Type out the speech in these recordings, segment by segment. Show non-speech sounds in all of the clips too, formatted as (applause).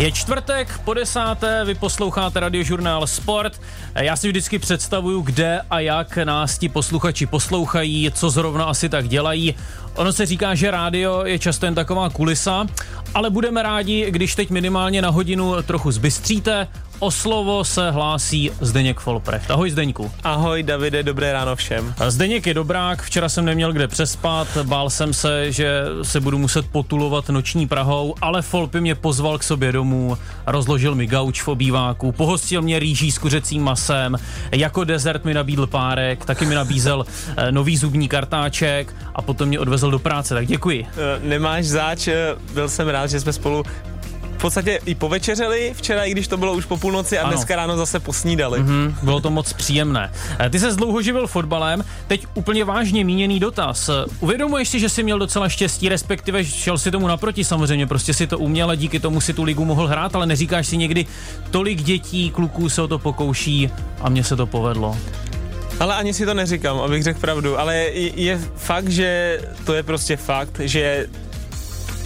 Je čtvrtek, po desáté, vy posloucháte radiožurnál Sport. Já si vždycky představuju, kde a jak nás ti posluchači poslouchají, co zrovna asi tak dělají. Ono se říká, že rádio je často jen taková kulisa, ale budeme rádi, když teď minimálně na hodinu trochu zbystříte, O slovo se hlásí Zdeněk Folprecht. Ahoj Zdeňku. Ahoj Davide, dobré ráno všem. Zdeněk je dobrák, včera jsem neměl kde přespat, bál jsem se, že se budu muset potulovat noční Prahou, ale Folpy mě pozval k sobě domů, rozložil mi gauč v obýváku, pohostil mě rýží s kuřecím masem, jako dezert mi nabídl párek, taky mi nabízel eh, nový zubní kartáček a potom mě odvezl do práce, tak děkuji. Eh, nemáš záč, eh, byl jsem rád, že jsme spolu v podstatě i povečeřeli včera, i když to bylo už po půlnoci a ano. dneska ráno zase posnídali. Mm-hmm, bylo to moc příjemné. Eh, ty se dlouho živil fotbalem, teď úplně vážně míněný dotaz. Eh, uvědomuješ si, že jsi měl docela štěstí, respektive šel si tomu naproti samozřejmě, prostě si to uměl a díky tomu si tu ligu mohl hrát, ale neříkáš si někdy, tolik dětí, kluků se o to pokouší a mně se to povedlo. Ale ani si to neříkám, abych řekl pravdu, ale je, je fakt, že to je prostě fakt, že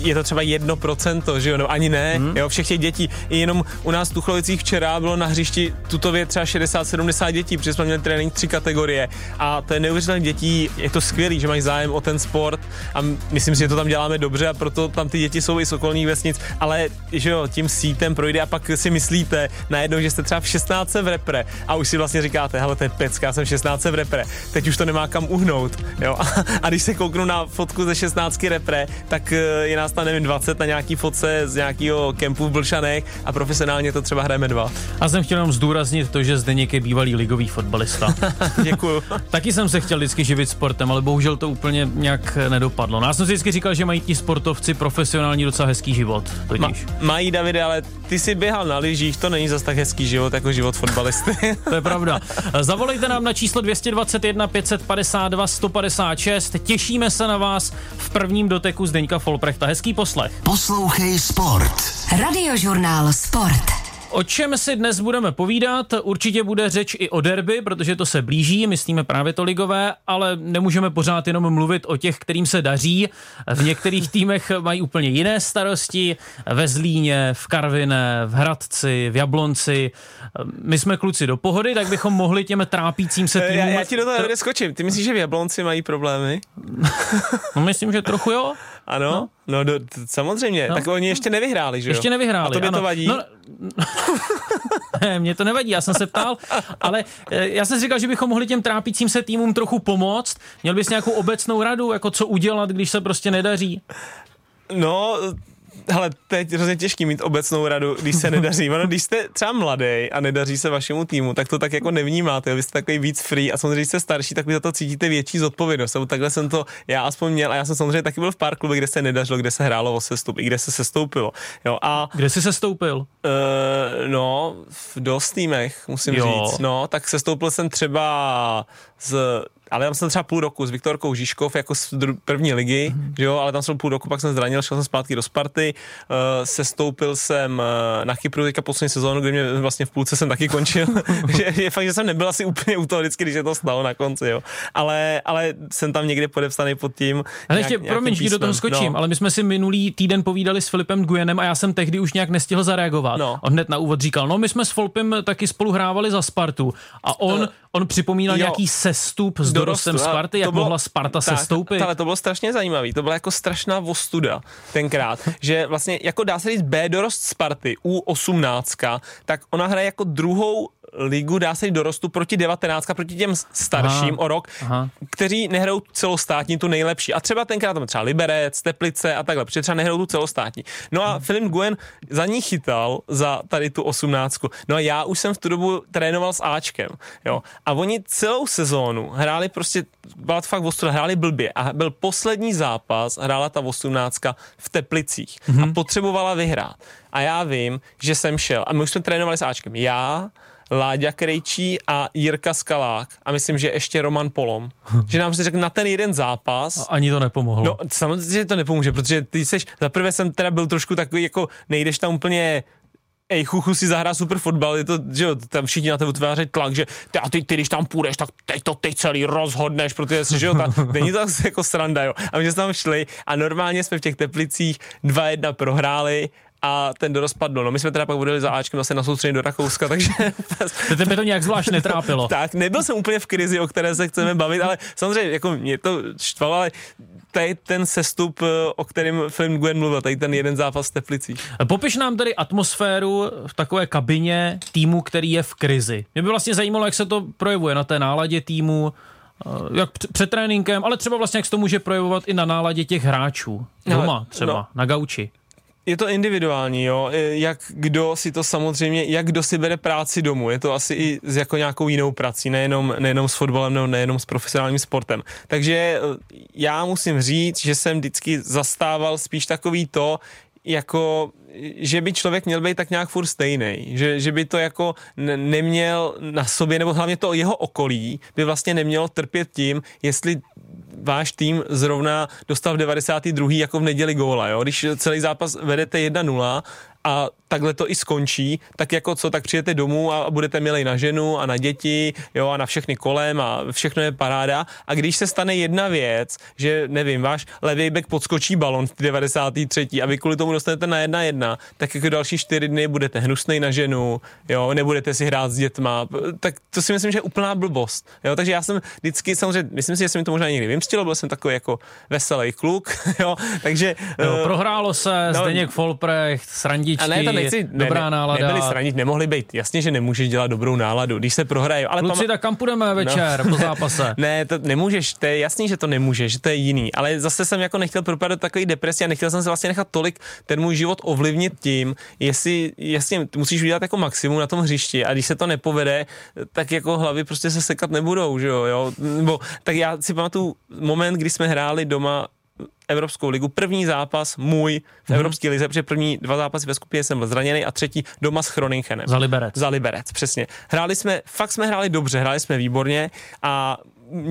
je to třeba jedno procento, že jo, no ani ne, hmm. jo, všech těch dětí. I jenom u nás v Tuchlovicích včera bylo na hřišti tutově třeba 60-70 dětí, protože jsme měli trénink tři kategorie a to je neuvěřitelné dětí, je to skvělý, že mají zájem o ten sport a myslím si, že to tam děláme dobře a proto tam ty děti jsou i z okolních vesnic, ale že jo, tím sítem projde a pak si myslíte najednou, že jste třeba v 16 v repre a už si vlastně říkáte, hele, to je pecka, jsem v 16 v repre, teď už to nemá kam uhnout, jo, a, (laughs) a když se kouknu na fotku ze 16 repre, tak eh, je nás tam, nevím, 20 na nějaký fotce z nějakého kempu v Blšanech a profesionálně to třeba hrajeme dva. A jsem chtěl jenom zdůraznit to, že Zdeněk je bývalý ligový fotbalista. (laughs) Děkuju. Taky jsem se chtěl vždycky živit sportem, ale bohužel to úplně nějak nedopadlo. No, já jsem si vždycky říkal, že mají ti sportovci profesionální docela hezký život. Ma, mají, Davide, ale ty si běhal na lyžích, to není zas tak hezký život jako život fotbalisty. (laughs) to je pravda. Zavolejte nám na číslo 221 552 156. Těšíme se na vás v prvním doteku Zdeňka Folprechta. Hezký poslech. Poslouchej Sport. Radiožurnál Sport. O čem si dnes budeme povídat? Určitě bude řeč i o derby, protože to se blíží, myslíme právě to ligové, ale nemůžeme pořád jenom mluvit o těch, kterým se daří. V některých týmech mají úplně jiné starosti. Ve Zlíně, v Karviné, v Hradci, v Jablonci. My jsme kluci do pohody, tak bychom mohli těm trápícím se týmům... Já, já ti do toho neskočím. Ty myslíš, že v Jablonci mají problémy? (laughs) no myslím, že trochu jo. Ano, no, no do, samozřejmě. No. Tak oni ještě nevyhráli, že jo? Ještě nevyhráli, A to ano. to vadí? No, (laughs) ne, mě to nevadí, já jsem se ptal, ale eh, já jsem říkal, že bychom mohli těm trápícím se týmům trochu pomoct. Měl bys nějakou obecnou radu, jako co udělat, když se prostě nedaří? No, ale teď je hrozně těžký mít obecnou radu, když se nedaří. Ono, když jste třeba mladý a nedaří se vašemu týmu, tak to tak jako nevnímáte. Vy jste takový víc free a samozřejmě, když jste starší, tak vy za to cítíte větší zodpovědnost. takhle jsem to já aspoň měl a já jsem samozřejmě taky byl v pár klubech, kde se nedařilo, kde se hrálo o sestup, i kde se sestoupilo. Jo, a, kde jsi sestoupil? Uh, no, v dost týmech, musím jo. říct. No, tak sestoupil jsem třeba z ale tam jsem třeba půl roku s Viktorkou Žižkov jako z první ligy, mm. že jo, ale tam jsem půl roku, pak jsem zranil, šel jsem zpátky do Sparty, uh, sestoupil jsem uh, na Kypru teďka poslední sezónu, kdy mě vlastně v půlce jsem taky končil, (laughs) (laughs) že je fakt, že jsem nebyl asi úplně u toho vždycky, když je to stalo na konci, jo. Ale, ale jsem tam někde podepsaný pod tím. Ale ještě, promiň, že do toho skočím, no. ale my jsme si minulý týden povídali s Filipem Gujenem a já jsem tehdy už nějak nestihl zareagovat. No. On hned na úvod říkal, no my jsme s Filipem taky spolu hrávali za Spartu a on uh, On připomínal jo, nějaký sestup s dorostem Sparty, jak bylo, mohla Sparta tak, sestoupit. Ale to bylo strašně zajímavé. To byla jako strašná vostuda tenkrát, (laughs) že vlastně jako dá se říct B dorost Sparty U18, tak ona hraje jako druhou ligu, dá se jít dorostu proti 19, proti těm starším aha, o rok, aha. kteří nehrajou celostátní tu nejlepší. A třeba tenkrát tam třeba Liberec, Teplice a takhle, protože třeba nehrajou tu celostátní. No a hmm. Filip Guen za ní chytal za tady tu 18. No a já už jsem v tu dobu trénoval s Ačkem, jo. A oni celou sezónu hráli prostě, byla to fakt ostuda, hráli blbě. A byl poslední zápas, hrála ta 18 v Teplicích mm-hmm. a potřebovala vyhrát. A já vím, že jsem šel, a my už jsme trénovali s Ačkem. Já, Láďa Krejčí a Jirka Skalák a myslím, že ještě Roman Polom. (laughs) že nám si řekl na ten jeden zápas. A ani to nepomohlo. No samozřejmě to nepomůže, protože ty seš, za prvé jsem teda byl trošku takový, jako nejdeš tam úplně ej, chuchu si zahrá super fotbal, je to, že jo, tam všichni na tebe utvářejí tlak, že ty, a ty, ty, když tam půjdeš, tak teď to ty celý rozhodneš, protože že jo, ta, (laughs) není to jako sranda, jo. A my jsme tam šli a normálně jsme v těch teplicích 2-1 prohráli a ten dorost padl. No my jsme teda pak budeli za Ačkem zase na soustředění do Rakouska, takže... (laughs) To tebe to nějak zvlášť netrápilo. (laughs) tak, nebyl jsem úplně v krizi, o které se chceme bavit, ale samozřejmě jako mě to štvalo, ale tady ten sestup, eh, o kterém film Gwen mluvil, tady ten jeden zápas v Teplicích. Popiš nám tedy atmosféru v takové kabině týmu, který je v krizi. Mě by vlastně zajímalo, jak se to projevuje na té náladě týmu, eh, jak před tréninkem, ale třeba vlastně jak se to může projevovat i na náladě těch hráčů. Doma třeba, no. na gauči. Je to individuální, jo, E, jak kdo si to samozřejmě, jak kdo si bere práci domů, je to asi i s jako nějakou jinou prací, nejenom, nejenom s fotbalem nebo nejenom s profesionálním sportem. Takže e, já musím říct, že jsem vždycky zastával spíš takový to, jako že by člověk měl být tak nějak furt stejný, že, že by to jako ne, neměl na sobě, nebo hlavně to jeho okolí by vlastně nemělo trpět tím, jestli váš tým zrovna dostal v 92. jako v neděli góla, jo? Když celý zápas vedete 1-0 a takhle to i skončí, tak jako co, tak přijete domů a budete milej na ženu a na děti, jo, a na všechny kolem a všechno je paráda. A když se stane jedna věc, že nevím, váš levý back podskočí balon v 93. a vy kvůli tomu dostanete na 1-1, tak jako další čtyři dny budete hnusnej na ženu, jo, nebudete si hrát s dětma, tak to si myslím, že je úplná blbost, jo, takže já jsem vždycky, samozřejmě, myslím si, že jsem mi to možná někdy vymstilo, byl jsem takový jako veselý kluk, (laughs) jo, takže... Jo, eh, prohrálo se, no, Zdeněk Folprecht, srandičky, a ne, to nechci, ne, dobrá ne, nálada. Nebyli stranit, nemohli být. Jasně, že nemůžeš dělat dobrou náladu, když se prohraje. Ale Kluci, pama- tak kam půjdeme večer po zápase? (laughs) ne, to nemůžeš, to je jasný, že to nemůžeš, že to je jiný, ale zase jsem jako nechtěl propadat takový depresi a nechtěl jsem se vlastně nechat tolik ten můj život ovlivnit tím, jestli, jasně, musíš udělat jako maximum na tom hřišti a když se to nepovede, tak jako hlavy prostě se sekat nebudou, že jo, jo? Nebo, tak já si pamatuju moment, kdy jsme hráli doma Evropskou ligu. První zápas můj v Mhm. Evropské lize, protože první dva zápasy ve skupině jsem byl zraněný a třetí doma s Chroninchenem. Za Liberec. Za Liberec, přesně. Hráli jsme, fakt jsme hráli dobře, hráli jsme výborně a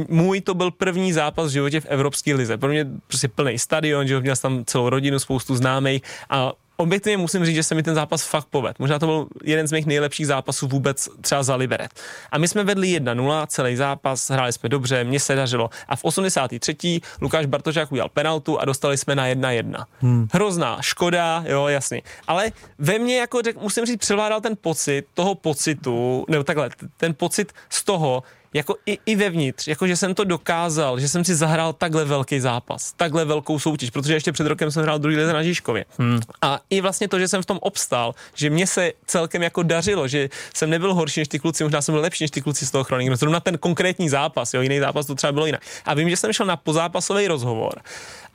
můj to byl první zápas v životě v Evropské lize. Pro mě prostě plný stadion, že měl jsem tam celou rodinu, spoustu známých a objektivně musím říct, že se mi ten zápas fakt poved. Možná to byl jeden z mých nejlepších zápasů vůbec třeba za Liberec. A my jsme vedli 1-0 celý zápas, hráli jsme dobře, mně se dařilo. A v 83. Lukáš Bartošák udělal penaltu a dostali jsme na 1-1. Hmm. Hrozná škoda, jo, jasně. Ale ve mně, jako řek, musím říct, převládal ten pocit toho pocitu, nebo takhle, ten pocit z toho, jako i, i vevnitř, jako že jsem to dokázal, že jsem si zahrál takhle velký zápas, takhle velkou soutěž, protože ještě před rokem jsem hrál druhý lize na Žižkově. Hmm. A i vlastně to, že jsem v tom obstál, že mě se celkem jako dařilo, že jsem nebyl horší než ty kluci, možná jsem byl lepší než ty kluci z toho Chronik, zrovna ten konkrétní zápas, jo, jiný zápas to třeba bylo jinak. A vím, že jsem šel na pozápasový rozhovor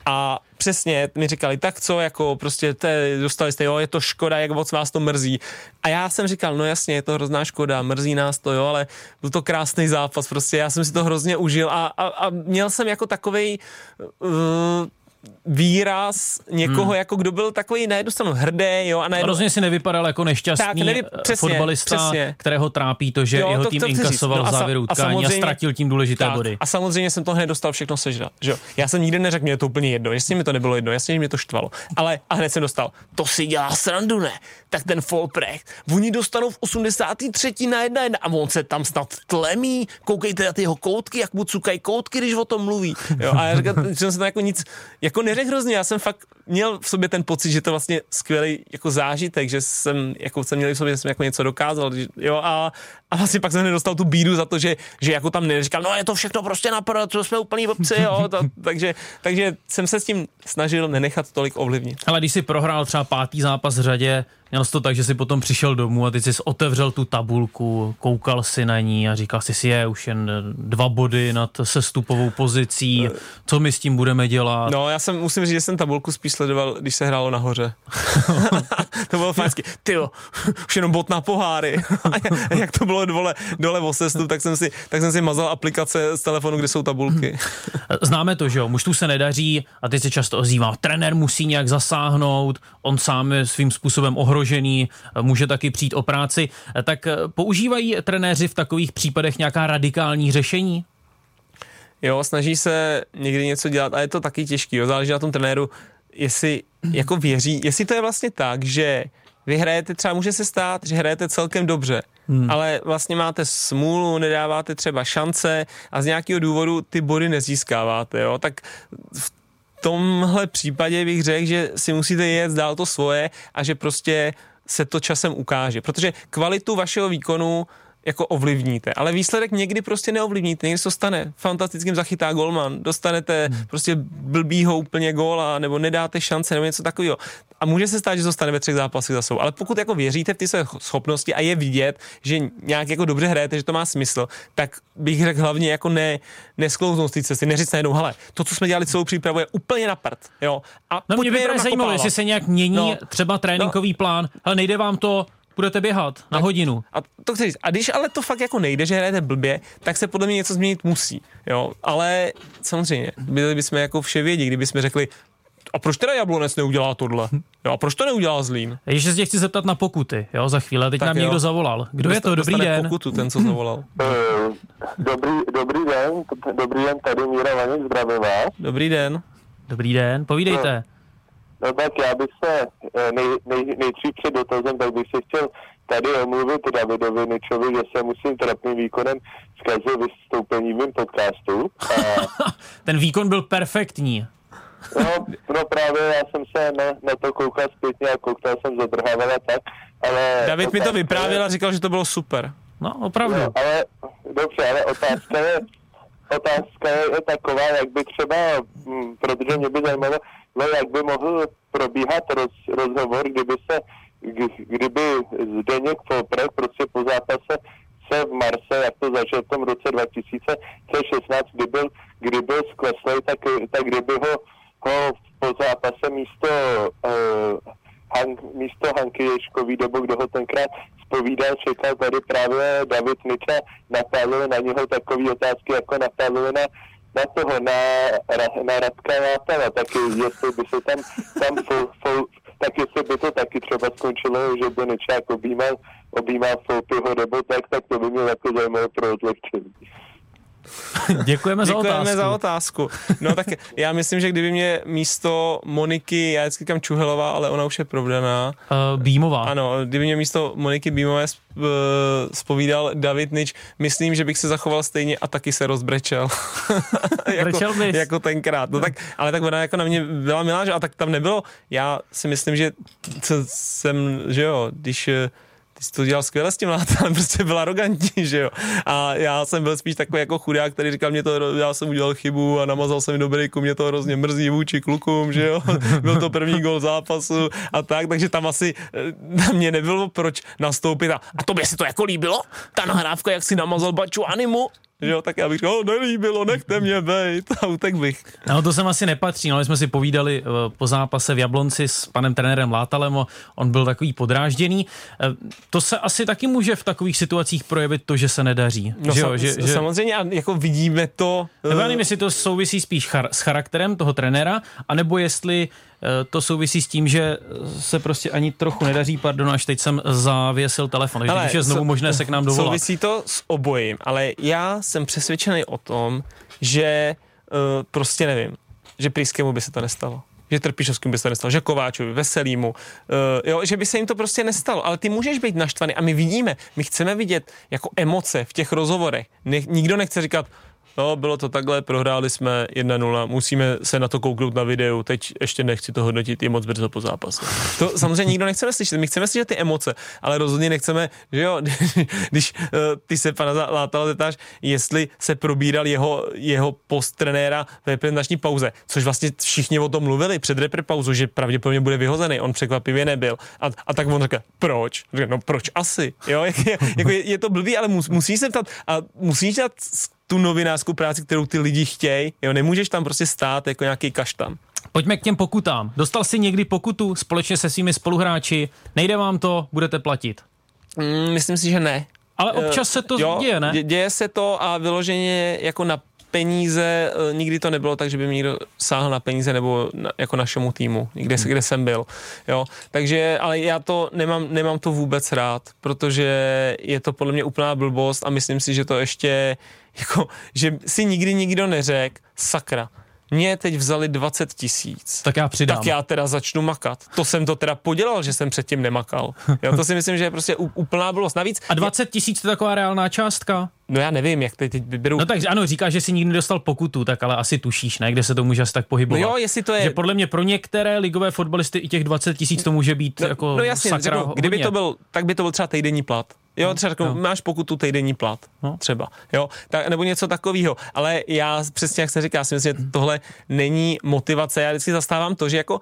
a přesně mi říkali, tak co, jako prostě te, dostali jste, jo, je to škoda, jak moc vás to mrzí. A já jsem říkal, no jasně, je to hrozná škoda, mrzí nás to, jo, ale byl to krásný zápas, prostě já jsem si to hrozně užil a, a, a měl jsem jako takovej uh, výraz někoho, hmm. jako kdo byl takový na jednu stranu hrdý, jo, a na jednu, si nevypadal jako nešťastný Tak, nevy- eh, přesně, fotbalista, přesně. kterého trápí to, že Jo, jeho to- tým to inkasoval No a závěru a utkání a, samozřejmě- ztratil tím důležité tak, body. A samozřejmě jsem to hned dostal všechno sežrat. Že? jo. Já jsem nikdy neřekl, mě je to úplně jedno. Jasně mi to nebylo jedno, jasně že mě to štvalo. Ale a hned jsem dostal, to si dělá srandu, ne? Tak ten Folprecht, oni dostanou v 83. na jedna jedna a on se tam snad tlemí. Koukejte na ty jeho koutky, jak mu cukají koutky, když o tom mluví. Jo, a já říkal, že jsem se to jako nic, jako neřekl hrozně, já jsem fakt měl v sobě ten pocit, že to vlastně skvělý jako zážitek, že jsem, jako jsem měl v sobě, že jsem jako něco dokázal, že- jo, a, a vlastně pak jsem nedostal tu bídu za to, že, že jako tam neříkal, no je to všechno prostě na prd, to jsme úplný blbci, jo, to, (laughs) takže, takže jsem se s tím snažil nenechat tolik ovlivnit. Ale když si prohrál třeba pátý zápas v řadě, měl jsi to tak, že si potom přišel domů a ty jsi otevřel tu tabulku, koukal si na ní a říkal jsi si, je už jen dva body nad sestupovou pozicí, co my s tím budeme dělat. No, já jsem, musím říct, že jsem tabulku spíš sledoval, když se hrálo nahoře. (laughs) to bylo fajnské. Ty jo, už jenom bod na poháry. (laughs) a jak- to bylo dole, dole o sestup, tak jsem, si, tak jsem si mazal aplikace z telefonu, kde jsou tabulky. (laughs) Známe to, že jo, mužstvu se nedaří a teď se často ozývá, trenér musí nějak zasáhnout, on sám je svým způsobem ohrožený, může taky přijít o práci. Tak eh, používají trenéři v takových případech nějaká radikální řešení? Jo, snaží se někdy něco dělat a je to taky těžký, jo, záleží na tom trenéru, jestli jako věří, jestli to je vlastně tak, že vy hrajete, třeba může se stát, že hrajete celkem dobře, hmm. ale vlastně máte smůlu, nedáváte třeba šance a z nějakého důvodu ty body nezískáváte, jo, tak v tomhle případě bych řekl, že si musíte jet dál to svoje a že prostě se to časem ukáže. Protože kvalitu vašeho výkonu jako ovlivníte, ale výsledek někdy prostě neovlivníte, někdy se to stane, fantastickým zachytá golman, dostanete hmm. prostě blbýho úplně góla, nebo nedáte šance, nebo něco takového. A může se stát, že to stane ve třech zápasech za sebou. Ale pokud jako věříte v ty své schopnosti a je vidět, že nějak jako dobře hrajete, že to má smysl, tak bych řekl hlavně jako ne, nesklouznout z té cesty, neříct najednou, hele, to, co jsme dělali celou přípravu, je úplně na prd. Jo? A no mě by zajímalo, jestli se nějak mění no, třeba tréninkový no, plán, ale nejde vám to budete běhat na tak, hodinu. A to chci říct. A když ale to fakt jako nejde, že hrajete blbě, tak se podle mě něco změnit musí. Jo? Ale samozřejmě, byli bychom jako vše vědí, kdyby jsme řekli, a proč teda Jablonec neudělá tohle? (laughs) Jo, a proč to neudělá Zlín? Ještě se chci zeptat na pokuty, jo, za chvíli. Teď tak nám jo. někdo zavolal. Kdo je to? Dobrý den. pokutu, ten, co zavolal. (laughs) Eh, dobrý, dobrý den, dobrý den, tady Míra Vaněk, zdravím vás. Dobrý den. Dobrý den, povídejte. No. No tak já bych se eh, nej, nej, nejdřív před dotazem, tak bych se chtěl tady omluvit Davidovi Ničovi, že se musím trapným výkonem zkazil vystoupení mým podcastu. A... (laughs) Ten výkon byl perfektní. No, no právě já jsem se na, na to koukal zpětně a koukal jsem zadrhával a tak, ale... David mi to vyprávěl a říkal, že to bylo super. No, opravdu. No, ale, dobře, ale otázka je, otázka je, taková, jak by třeba, hm, protože mě by zajímalo, no jak by mohl probíhat roz, rozhovor, kdyby se, kdyby Zdeněk Folprek prostě po zápase se v Marse, jak to zažil v tom roce 2016, kdy byl, kdy byl skleslej, tak, tak kdyby ho, ho po zápase místo uh, Hank, místo Hanky Ješkový, nebo kdo ho tenkrát zpovídal, čekal tady právě David Niča, napálili na něho takové otázky, jako napálili na na toho, na, na Radka Látala, tak jestli by se tam, tam fol, fol, tak jestli by to taky třeba skončilo, že by Nečák objímal, objímal Foupyho nebo tak, tak to by mě jako zajímalo pro odlehčení. (laughs) Děkujeme, za Děkujeme otázku. za otázku. No tak já myslím, že kdyby mě místo Moniky, já vždycky říkám Čuhelová, ale ona už je provdaná. Uh, Bímová. Ano, kdyby mě místo Moniky Bímové spovídal David Nič, myslím, že bych se zachoval stejně a taky se rozbrečel. (laughs) jako, jako tenkrát. No tak, ale tak ona jako na mě byla milá, že a tak tam nebylo. Já si myslím, že jsem, že jo, když ty jsi to dělal skvěle s tím látem, (laughs) prostě byl arrogantní, že jo. A já jsem byl spíš takový jako chudák, který říkal, mě to, já jsem udělal chybu a namazal jsem do breaku, mě to hrozně mrzí vůči klukům, že jo. (laughs) Byl to první gol zápasu a tak, takže tam asi eh, na mě nebylo proč nastoupit a, a tobě se to jako líbilo? Ta nahrávka, jak si namazal baču animu? Že jo, tak já bych říkal, nelíbilo, nechte mě bejt (laughs) a utek bych. No to sem asi nepatří, no, ale jsme si povídali eh, po zápase v Jablonci s panem trenérem Látalem, on byl takový podrážděný. Eh, to se asi taky může v takových situacích projevit to, že se nedaří. No že jo, že, že... samozřejmě a jako vidíme to. Nebo já nevím, jestli to souvisí spíš char- s charakterem toho trenéra, anebo jestli Eh, to souvisí s tím, že se prostě ani trochu nedaří, pardon, až teď jsem zavěsil telefon, takže je znovu možné se k nám dovolat. Souvisí to s obojím, ale já jsem přesvědčený o tom, že uh, prostě nevím, že Prýskému by se to nestalo že Trpišovským by se to nestalo, že Kováčovi, Veselýmu, uh, jo, že by se jim to prostě nestalo. Ale ty můžeš být naštvaný a my vidíme, my chceme vidět jako emoce v těch rozhovorech. Ne, nikdo nechce říkat, no, bylo to takhle, prohráli jsme 1-0, musíme se na to kouknout na videu, teď ještě nechci to hodnotit, je moc brzo po zápase. To samozřejmě nikdo nechceme slyšet, my chceme slyšet ty emoce, ale rozhodně nechceme, že jo, (laughs) když uh, ty se pana Látala zeptáš, jestli se probíral jeho, jeho post trenéra ve reprezentační pauze, což vlastně všichni o tom mluvili před repre pauzu, že pravděpodobně bude vyhozený, on překvapivě nebyl. A, a tak on řekl, proč? No proč asi? Jo, jako je, je, to blbý, ale mus, musí se ptat a musíš dát tu novinářskou práci, kterou ty lidi chtějí. Jo, nemůžeš tam prostě stát jako nějaký kaštan. Pojďme k těm pokutám. Dostal jsi někdy pokutu společně se svými spoluhráči? Nejde vám to, budete platit? Mm, myslím si, že ne. Ale občas se to jo, děje, ne? Děje se to a vyloženě jako na peníze, eh, nikdy to nebylo tak, že by mi někdo sáhl na peníze nebo na, jako našemu týmu, kde, hmm. kde jsem byl. Jo? Takže, ale já to nemám, nemám to vůbec rád, protože je to podle mě úplná blbost a myslím si, že to ještě (laughs) jako, že si nikdy nikdo neřekl, sakra, mě teď vzali 20 tisíc. Tak já přidám. Tak já teda začnu makat. To jsem to teda podělal, že jsem předtím nemakal. Jo, to si myslím, že je prostě úplná blbost. Navíc... A 20 tisíc to je taková reálná částka? No já nevím, jak teď, teď vyberou. No tak ano, říkáš, že si nikdy nedostal pokutu, tak ale asi tušíš, ne, kde se to může asi tak pohybovat. No jo, jestli to je- Že podle mě pro některé ligové fotbalisty i těch 20 tisíc to může být No, jako no jasně, sakra řeknu, kdyby hodně. to byl, tak by to byl třeba týdenní plat. Jo, třeba řeknu, jo. máš pokutu týdenní plat, No. třeba, jo, tak, nebo něco takového. Ale já přesně, jak se říká, si myslím, že tohle není motivace. Já vždycky zastávám to, že jako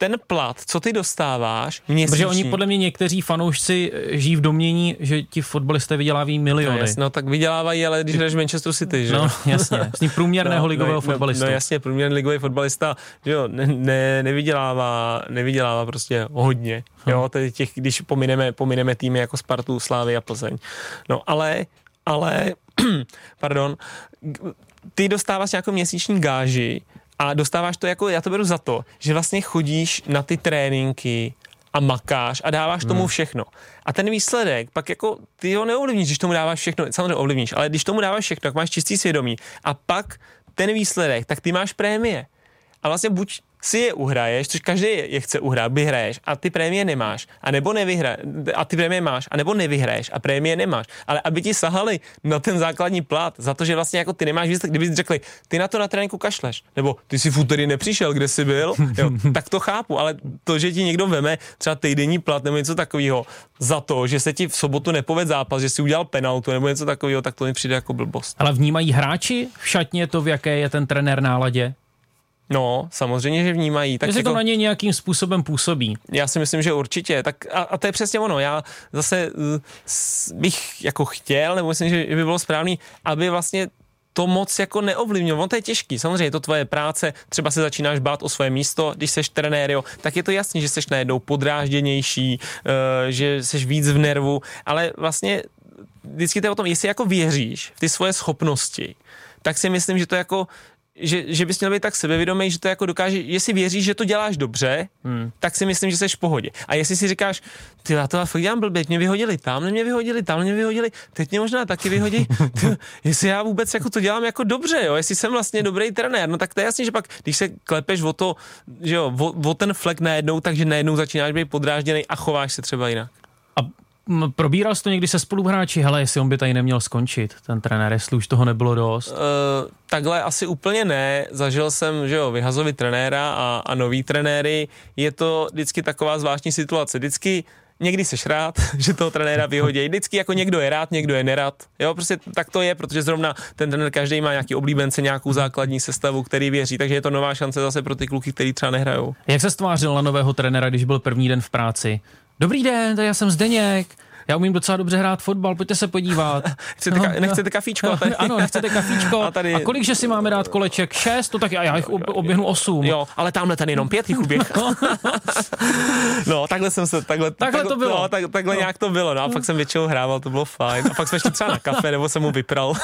ten plat, co ty dostáváš měsíčně, Protože oni podle mě někteří fanoušci eh, žijí v domění, že ti fotbalisté vydělávají no, miliony. no tak vydělávají, ale když jdeš Manchester City, že? No, (laughs) jasně. S ním průměrného ligového no, fotbalistu. No, no jasně, průměrný ligový fotbalista, že jo, ne, ne, nevydělává, nevydělává prostě hodně. Jo, tedy těch, když pomineme, pomineme týmy jako Spartu, Slávy a Plzeň. No ale, ale, (clears throat) pardon, ty dostáváš nějakou měsíční gáži a dostáváš to jako, já to beru za to, že vlastně chodíš na ty tréninky a makáš a dáváš tomu všechno. A ten výsledek, pak jako ty ho neovlivníš, když tomu dáváš všechno, samozřejmě ovlivníš, ale když tomu dáváš všechno, tak máš čistý svědomí a pak ten výsledek, tak ty máš prémie. A vlastně buď si je uhraješ, což každý je chce uhrát, vyhraješ a ty prémie nemáš, a nebo nevyhra, a ty prémie máš, a nebo nevyhraješ a prémie nemáš. Ale aby ti sahali na ten základní plat za to, že vlastně jako ty nemáš výsledek, kdyby řekli, ty na to na tréninku kašleš, nebo ty si v úterý nepřišel, kde jsi byl, (laughs) jo, tak to chápu, ale to, že ti někdo veme třeba týdenní plat nebo něco takového za to, že se ti v sobotu nepoved zápas, že si udělal penaltu nebo něco takového, tak to mi přijde jako blbost. Ale vnímají hráči v šatně to, v jaké je ten trenér náladě? No, samozřejmě, že vnímají. Tak Jestli jako... to na ně nějakým způsobem působí. Já si myslím, že určitě. Tak a, a to je přesně ono. Já zase uh, bych jako chtěl, nebo myslím, že by bylo správný, aby vlastně to moc jako neovlivnilo. On to je těžký, samozřejmě je to tvoje práce, třeba se začínáš bát o své místo, když seš trenér, jo, tak je to jasný, že seš najednou podrážděnější, uh, že seš víc v nervu, ale vlastně vždycky to je o tom, jestli jako věříš v ty svoje schopnosti, tak si myslím, že to jako že, že bys měl být tak sebevědomý, že to jako dokáže, jestli věříš, že to děláš dobře, hmm. tak si myslím, že jsi v pohodě. A jestli si říkáš, ty já to fakt dělám blbě, mě vyhodili, tam mě vyhodili, tam mě vyhodili, teď mě možná taky vyhodí, (laughs) ty, jestli já vůbec jako to dělám jako dobře, jo, jestli jsem vlastně dobrý trenér, no tak to je jasný, že pak, když se klepeš o to, že jo, o, o ten flek najednou, takže najednou začínáš být podrážděný a chováš se třeba jinak. Probíral jsi to někdy se spoluhráči, hele, jestli on by tady neměl skončit, ten trenér, jestli už toho nebylo dost. Uh, takhle asi úplně ne. Zažil jsem, že jo, vyhazovit trenéra a, a nový trenéry. Je to vždycky taková zvláštní situace. Vždycky někdy seš rád, (laughs) že toho trenéra vyhodí. Vždycky jako někdo je rád, někdo je nerad. Jo, prostě tak to je, protože zrovna ten trenér každý má nějaký oblíbence, nějakou základní sestavu, který věří, takže je to nová šance zase pro ty kluky, kteří třeba nehrajou. Jak se stvářil na nového trenéra, když byl první den v práci? Dobrý den, tady já jsem Zdeněk. Já umím docela dobře hrát fotbal, pojďte se podívat. (laughs) Chcete, ka- nechcete kafíčko? No, tady- ano, nechcete kafíčko. (laughs) A tady- a kolik, že si máme dát koleček? Šest? To tak já, já jich ob- oběhnu osm. Jo, ale tamhle ten jenom pět jich uběh. no, (laughs) takhle jsem se, takhle, Takhle to bylo. No, tak, takhle No. nějak to bylo, no a fakt jsem většinou hrával, to bylo fajn. A pak jsme šli třeba na kafe, nebo jsem mu vypral.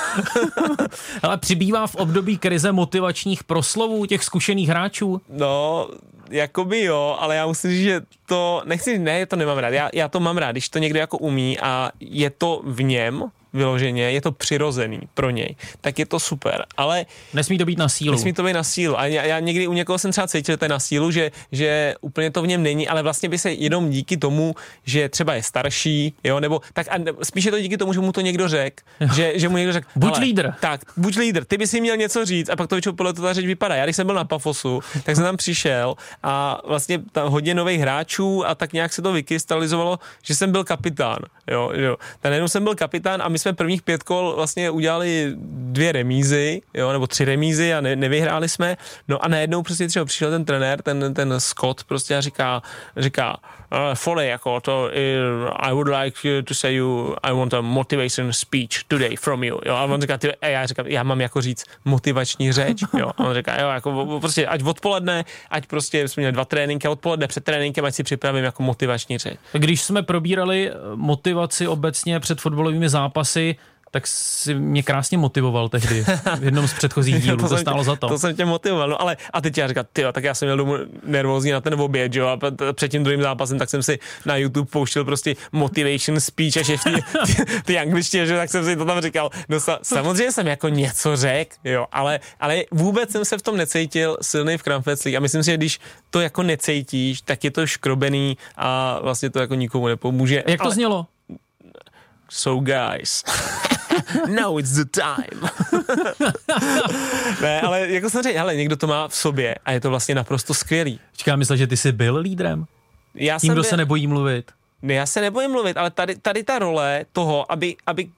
Ale přibývá v období krize motivačních proslovů těch zkušených hráčů? No, jakoby jo, ale já musím říct, že to, nechci, ne, to nemám rád, já, já to mám rád, když to někdo jako umí a je to v něm, vyloženě, je to přirozený pro něj, tak je to super, ale Nesmí to být na sílu. Nesmí to být na sílu. A já, já někdy u někoho jsem třeba cítil, že to je na sílu, že, že úplně to v něm není, ale vlastně by se jenom díky tomu, že třeba je starší, jo, nebo tak a ne- spíš je to díky tomu, že mu to někdo řekl, že, že mu někdo řekl, Buď "Hele, lídr." Tak, buď lídr, ty bys si měl něco říct a pak to většinou podle toho ta řeč vypadá. Já když jsem byl na Pafosu, tak jsem tam přišel a vlastně tam hodně nových hráčů a tak nějak se to vykrystalizovalo, že jsem byl kapitán, jo, jo. Tak najednou jsem byl kapitán a my jsme prvních pět kol vlastně udělali dvě remízy, jo, nebo tři remízy a ne, nevyhráli jsme. No a najednou prostě třeba přišel ten trenér, ten, ten Scott prostě a říká, říká, uh, Foley, jako to, uh, I would like to say you, I want a motivation speech today from you. Jo, a on říká, ty, a já říkám, já mám jako říct motivační řeč, (laughs) jo. A on říká, jo, jako prostě ať odpoledne, ať prostě jsme měli dva tréninky odpoledne před tréninkem, ať si připravím jako motivační řeč. Když jsme probírali eh, motivaci obecně před fotbalovými zápasy, tak si mě krásně motivoval tehdy v jednom z předchozích (laughs) dílů, to, jsem stálo tě, za to. To jsem tě motivoval. No ale a teď já říkám, ty tak já jsem měl domů nervózní na ten oběd, jo, a před tím druhým zápasem, tak jsem si na YouTube pouštěl prostě motivation speech a že (laughs) ty, ty, angličtě, že tak jsem si to tam říkal. No sa, samozřejmě jsem jako něco řekl, jo, ale, ale vůbec jsem se v tom necítil silný v kramfeclích a myslím si, že když to jako necítíš, tak je to škrobený a vlastně to jako nikomu nepomůže. Jak to ale, znělo? So guys. (laughs) Now it's the time. (laughs) ne, ale jako jsem řekl, hele, někdo to má v sobě a je to vlastně naprosto skvělý. Čeká, myslel, že ty jsi byl lídrem? Já Tím, jsem kdo byl- se nebojí mluvit. Ne, já se nebojím mluvit, ale tady, tady ta role toho, aby, aby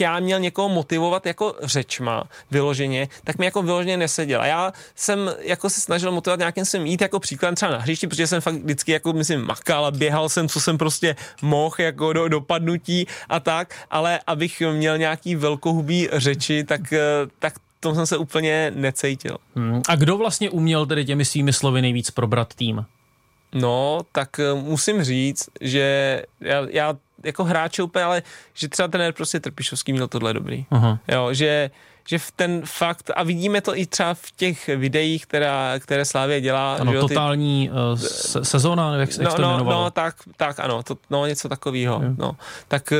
já měl někoho motivovat jako řečma vyloženě, tak mi jako vyloženě neseděl. A já jsem jako se snažil motivovat nějakým svým jít jako příkladem třeba na hřišti, protože jsem fakt vždycky jako myslím makal a běhal jsem, co jsem prostě mohl jako do dopadnutí a tak, ale abych měl nějaký velkohubý řeči, tak, eh, tak tom jsem se úplně necítil. Hmm. A kdo vlastně uměl tedy těmi svými slovy nejvíc probrat tým? No, tak eh, musím říct, že já, já jako hráče úplně, ale že třeba trenér prostě Trpišovský měl tohle dobrý. Aha. Jo, že, že v ten fakt, a vidíme to i třeba v těch videích, která, které Slávě dělá. Ano, že jo, ty- totální uh, se- sezóna, jak, jak No, se to no, jmenovalo. no, tak, tak ano, to, no něco takového, no. Tak, eh,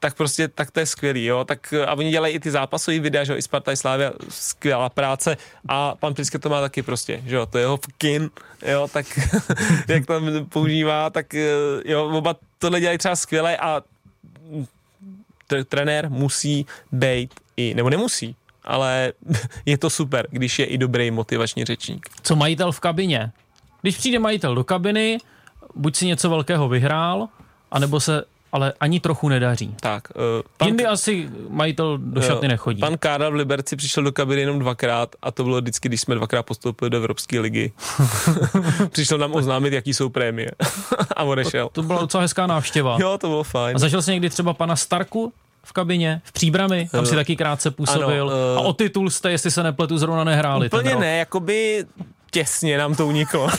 tak prostě, tak to je skvělý, jo, tak eh, a oni dělají i ty zápasové videa, že jo, i Sparta i Slávia, skvělá práce a pan Priske to má taky prostě, že jo, to je jeho kin, jo, tak (laughs) jak tam používá, tak eh, jo, oba tohle dělají třeba skvěle a t- trenér musí být i, nebo nemusí, ale (laughs) je to super, když je i dobrý motivační řečník. Co majitel v kabině? Když přijde majitel do kabiny, buď si něco velkého vyhrál, anebo se ale ani trochu nedaří. Tak, uh, pan, Jindy asi majitel do Jo, šatny nechodí. Pan Karel v Liberci přišel do kabiny jenom dvakrát a to bylo vždycky, když jsme dvakrát postoupili do Evropské ligy. (laughs) přišel nám oznámit, jaký jsou prémie (laughs) a odešel. To byla docela hezká návštěva. Jo, to bylo fajn. A zažil jsi někdy třeba pana Starku v kabině, v příbrami, tam si Eh, taky krátce působil. ano, eh, a o titul jste, jestli se nepletu, zrovna nehráli. Úplně ne, jakoby těsně nám to uniklo. (laughs)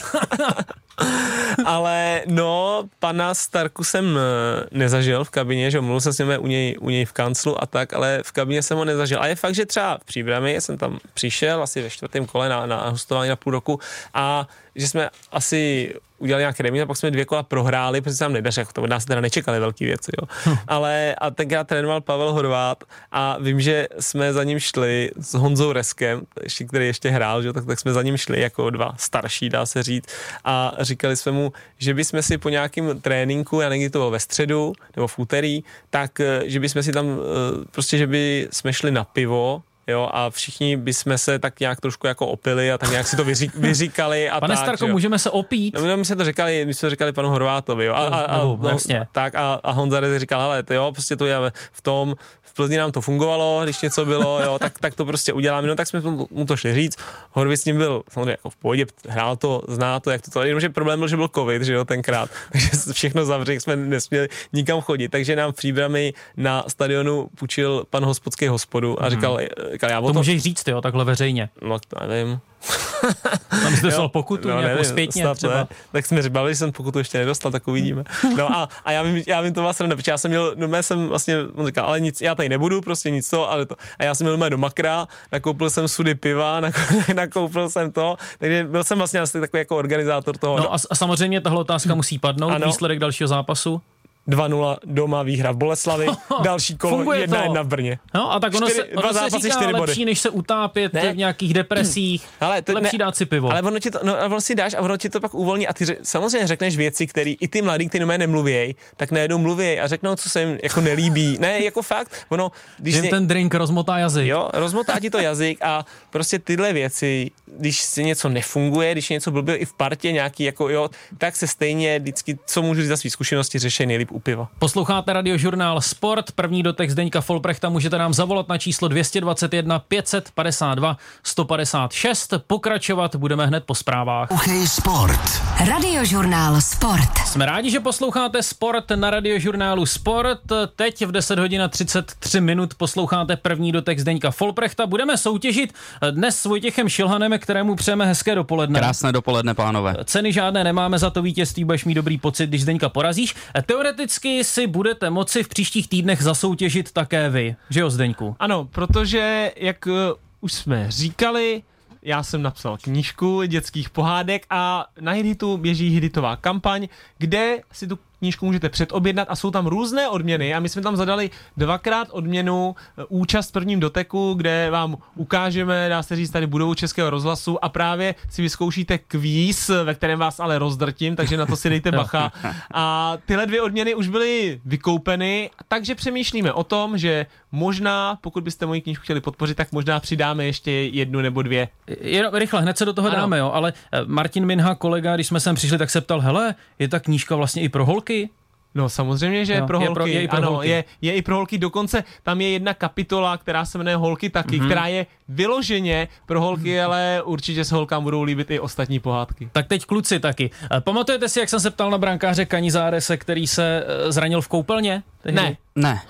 Ale no, pana Starku jsem eh, nezažil v kabině, že mluvil jsem s ním u něj, u něj v kanclu a tak, ale v kabině jsem ho nezažil. A je fakt, že třeba v příbrami jsem tam přišel asi ve čtvrtém kole na, na hostování na půl roku a že jsme asi udělali nějaké remíz a pak jsme dvě kola prohráli, protože se nám nedařilo, to od nás teda nečekali velké věci, jo. Ale a tenkrát trénoval Pavel Horvát a vím, že jsme za ním šli s Honzou Reskem, ještě, který ještě hrál, že, tak, tak jsme za ním šli jako dva starší, dá se říct, a říkali jsme mu, že bychom si po nějakém tréninku, já nevím, kdy to bylo ve středu nebo v úterý, tak eh, že bychom si tam eh, prostě, že by jsme šli na pivo, Jo, a všichni bychom se tak nějak trošku jako opili a tak nějak si to vyřík, vyříkali. A Pane tak, Starko, jo. můžeme se opít? No, no, my jsme to říkali, my jsme to říkali panu Horvátovi, jo. A, a, a, No, no, jasně. tak a, a Honza říkal, hele, to jo, prostě to je v tom, v Plzni nám to fungovalo, když něco bylo, jo, tak, tak to prostě uděláme, no tak jsme mu to šli říct. Horvit s ním byl samozřejmě jako v pohodě, hrál to, zná to, jak to to, jenomže problém byl, že byl covid, že jo, tenkrát, (laughs) takže všechno zavřeli, jsme nesměli nikam chodit, takže nám v příbrami na stadionu půjčil pan hospodský hospodu a říkal, říkal já To to, můžeš říct, jo, takhle veřejně. no to nevím, (laughs) Tam jsi dostal pokutu, no, nějakou nevím, zpětně snad třeba. Ne. Tak jsme říkali, že jsem pokutu ještě nedostal, tak uvidíme. No a, a já, vím, já vím, to vás protože já jsem měl, no já jsem vlastně, on říkal, ale nic, já tady nebudu, prostě nic to, ale to. A já jsem měl mé do makra, nakoupil jsem sudy piva, (laughs) nakoupil, jsem to, takže byl jsem vlastně asi takový jako organizátor toho. No a, a samozřejmě tahle otázka musí padnout. Ano. Výsledek dalšího zápasu. 2-0 doma výhra v Boleslavi, (laughs) další kolo Funguje to. 1-1 v Brně. No a tak ono Čtyři- se, ono se zápasy, říká čtyři body. lepší, než se utápět Ne. v nějakých depresích. (clears throat) Ale to lepší ne- dát si pivo. Ale ono ti to, no, ono si dáš a ono ti to pak uvolní a ty ře, samozřejmě řekneš věci, které i ty mladí, kteří mé nemluvějí, tak najednou mluví a řeknou, co se jim jako nelíbí. (laughs) Ne, jako fakt, ono, když jim ně- ten drink rozmotá jazyk. Jo, (laughs) rozmotá ti to jazyk a prostě tyhle věci, když si něco nefunguje, když je něco blbě i v partě nějaký, jako jo, tak se stejně vždycky, co můžu říct za své zkušenosti, řeší nejlíp u piva. Posloucháte radiožurnál Sport, první dotek Zdeňka Folprechta, můžete nám zavolat na číslo 221 552 156. Pokračovat budeme hned po zprávách. Poslouchej Sport. Radiožurnál Sport. Jsme rádi, že posloucháte Sport na radiožurnálu Sport. Teď v 10 hodin a 33 minut posloucháte první dotek Zdeňka Folprechta. Budeme soutěžit dnes s Vojtěchem Šilhanem, kterému přejeme hezké dopoledne. Krásné dopoledne, pánové. Ceny žádné nemáme za to vítězství, budeš mít dobrý pocit, když Zdeňka porazíš. Teoreticky si budete moci v příštích týdnech zasoutěžit také vy, že jo Zdeňku? Ano, protože, jak uh, už jsme říkali, já jsem napsal knížku dětských pohádek a na Hiditu běží Hiditová kampaň, kde si tu knížku můžete předobjednat a jsou tam různé odměny a my jsme tam zadali dvakrát odměnu eh, účast v prvním doteku, kde vám ukážeme, dá se říct, tady budovu Českého rozhlasu a právě si vyzkoušíte kvíz, ve kterém vás ale rozdrtím, takže na to si dejte bacha. A tyhle dvě odměny už byly vykoupeny, takže přemýšlíme o tom, že možná, pokud byste moji knížku chtěli podpořit, tak možná přidáme ještě jednu nebo dvě. Jenom rychle, hned se do toho Ano. dáme, jo, ale eh, Martin Minha, kolega, když jsme sem přišli, tak se ptal, hele, je ta knížka vlastně i pro holky? No samozřejmě, že Jo, je pro je holky. pro- je i pro ano, holky. Je, je i pro holky. Dokonce tam je jedna kapitola, která se jmenuje Holky taky, mm-hmm. která je vyloženě pro holky, ale určitě se holkám budou líbit i ostatní pohádky. Tak teď kluci taky. Eh, Pamatujete si, jak jsem se ptal na brankáře Kanizárese, který se eh, zranil v koupelně? Tehdy? Ne, Ne.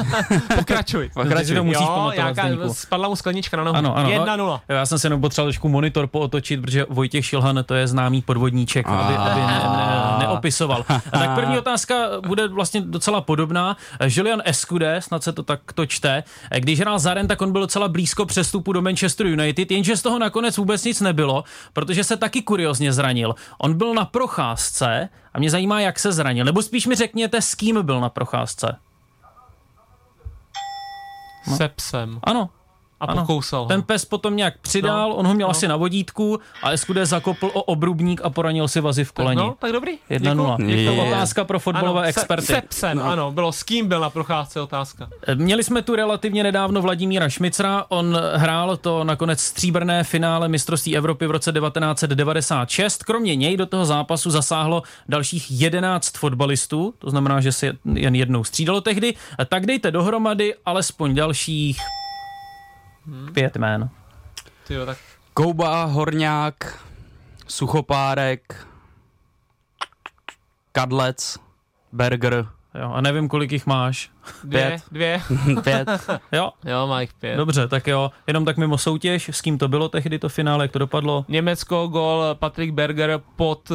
(laughs) pokračuj. Si to musíš jo, Zdeňku. spadla mu sklenička na nohu. Ano, ano. 1-0. Jo, Já jsem se jenom potřeboval trošku monitor pootočit, protože Vojtěch Šilhan to je známý podvodníček, aby, aby ne, ne, neopisoval. A tak první otázka bude vlastně docela podobná. Julian Escude, snad se to takto čte, když hrál za Ren, tak on byl docela blízko přestupu do Manchester United, jenže z toho nakonec vůbec nic nebylo, protože se taky kuriozně zranil. On byl na procházce a mě zajímá, jak se zranil. Nebo spíš mi řekněte, s kým byl na procházce. Se psem. Ano, A ano. pokousal ho. Ten pes potom nějak přidal, No, on ho měl no. asi na vodítku a Eskude zakopl o obrubník a poranil si vazy v koleni. No, tak dobrý. 1-0. Děkuju, Je to otázka pro fotbalové ano, experty. Se, se psem, no. ano, bylo s kým byl na procházce otázka. Měli jsme tu relativně nedávno Vladimíra Šmicra, on hrál to nakonec stříbrné finále mistrovství Evropy v roce 1996. Kromě něj do toho zápasu zasáhlo dalších 11 fotbalistů, to znamená, že se jen jednou střídalo tehdy. Tak dejte dohromady alespoň dalších pět jmén. Ty jo, tak Kouba, Horňák, Suchopárek, Kadlec, Berger, Jo, a nevím, kolik jich máš. dvě, Pět. dvě. (laughs) pět. Jo, Jo, má jich pět. Dobře, tak jo, jenom tak mimo soutěž, s kým to bylo tehdy to finále, jak to dopadlo? Německo, gol Patrick Berger pod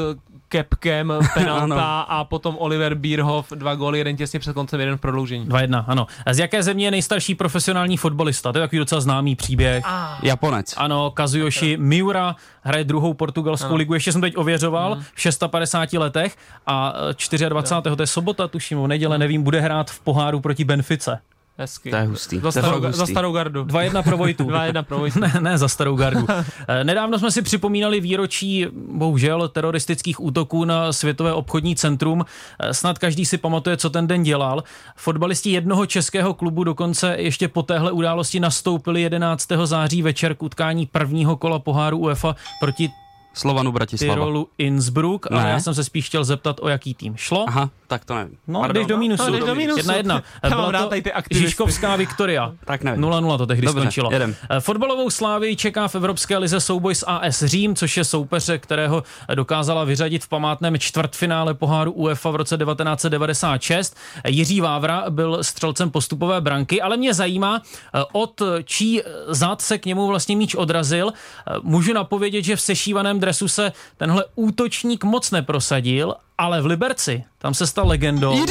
kepkem, (laughs) penalta a potom Oliver Bierhoff, dva góly, jeden těsně před koncem, jeden v prodloužení. 2-1, ano. A z jaké země je nejstarší profesionální fotbalista? To je takový docela známý příběh. Japonec. Ano, Kazuyoshi Miura hraje druhou portugalskou Ano. ligu, ještě jsem teď ověřoval, v 650 letech a eh, 24. to je sobota, tuším, o neděle, nevím, bude hrát v poháru proti Benfice. Hezky. To je hustý. Za starou, fakt za hustý. starou gardu. 2-1 pro Vojtu. (laughs) 2-1 pro Vojtu. Ne, ne, za starou gardu. Eh, Nedávno jsme si připomínali výročí, bohužel, teroristických útoků na Světové obchodní centrum. Eh, Snad každý si pamatuje, co ten den dělal. Fotbalisti jednoho českého klubu dokonce ještě po téhle události nastoupili 11. září večer k utkání prvního kola poháru UEFA proti Slovanu Bratislava. Tyrolu Innsbruck, ale Ne. já jsem se spíš chtěl zeptat, o jaký tým šlo. Aha, tak to nevím. No, Pardon. jdeš do mínusu. No, jdeš do mínusu. Jedna jedna. (laughs) Byla to ty. Žižkovská Viktoria. (laughs) Tak nevím. 0-0 to tehdy Dobře, skončilo. jedem. Eh, Fotbalovou slávy čeká v Evropské lize souboj s AS Řím, což je soupeř, kterého dokázala vyřadit v památném čtvrtfinále poháru UEFA v roce 1996. Jiří Vávra byl střelcem postupové branky, ale mě zajímá, eh, od čí zad se k němu vlastně míč odrazil. Eh, Můžu napovědět, že v sešívaném dresu se tenhle útočník moc neprosadil, ale v Liberci tam se stal legendou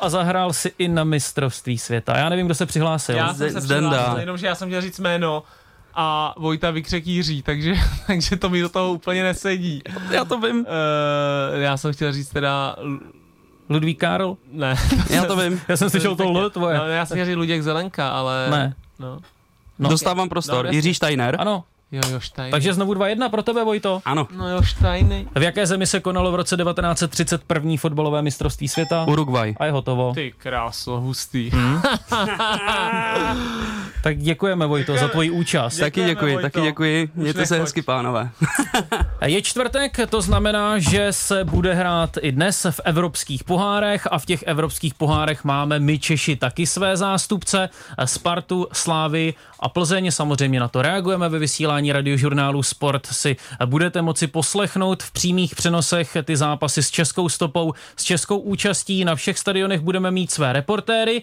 a zahrál si i na mistrovství světa. Já nevím, kdo se přihlásil. Já jsem se přihlásil, jenomže já jsem chtěl říct jméno a Vojta vykřek Jiří, takže, (laughs) takže to mi do toho úplně nesedí. Já to vím. Uh, já jsem chtěl říct teda, Ludvík Karl? ne. Já to vím. Já jsem slyšel to L tvoje. No, já jsem chtěl říct Luděk Zelenka, ale... Ne. No. No. Dostávám prostor. Dobře. Jiří Steiner. Ano, Jo, jo, Štajny. takže znovu 2-1 pro tebe, Vojto. Ano. No jo, Štajny. V jaké zemi se konalo v roce 1931 fotbalové mistrovství světa? Uruguay. A je hotovo. Ty kráso, hustý. Hmm. (laughs) Tak děkujeme, Vojto, za tvoji účast. Taky Děkujeme, děkuji, Vojto. taky děkuji. Mějte se nechoď. hezky, pánové. (laughs) Je čtvrtek, to znamená, že se bude hrát i dnes v evropských pohárech a v těch evropských pohárech máme my Češi taky své zástupce, Spartu, Slávy a Plzeň. Samozřejmě na to reagujeme ve vysílání radiožurnálu Sport si budete moci poslechnout v přímých přenosech ty zápasy s českou stopou, s českou účastí. Na všech stadionech budeme mít své reportéry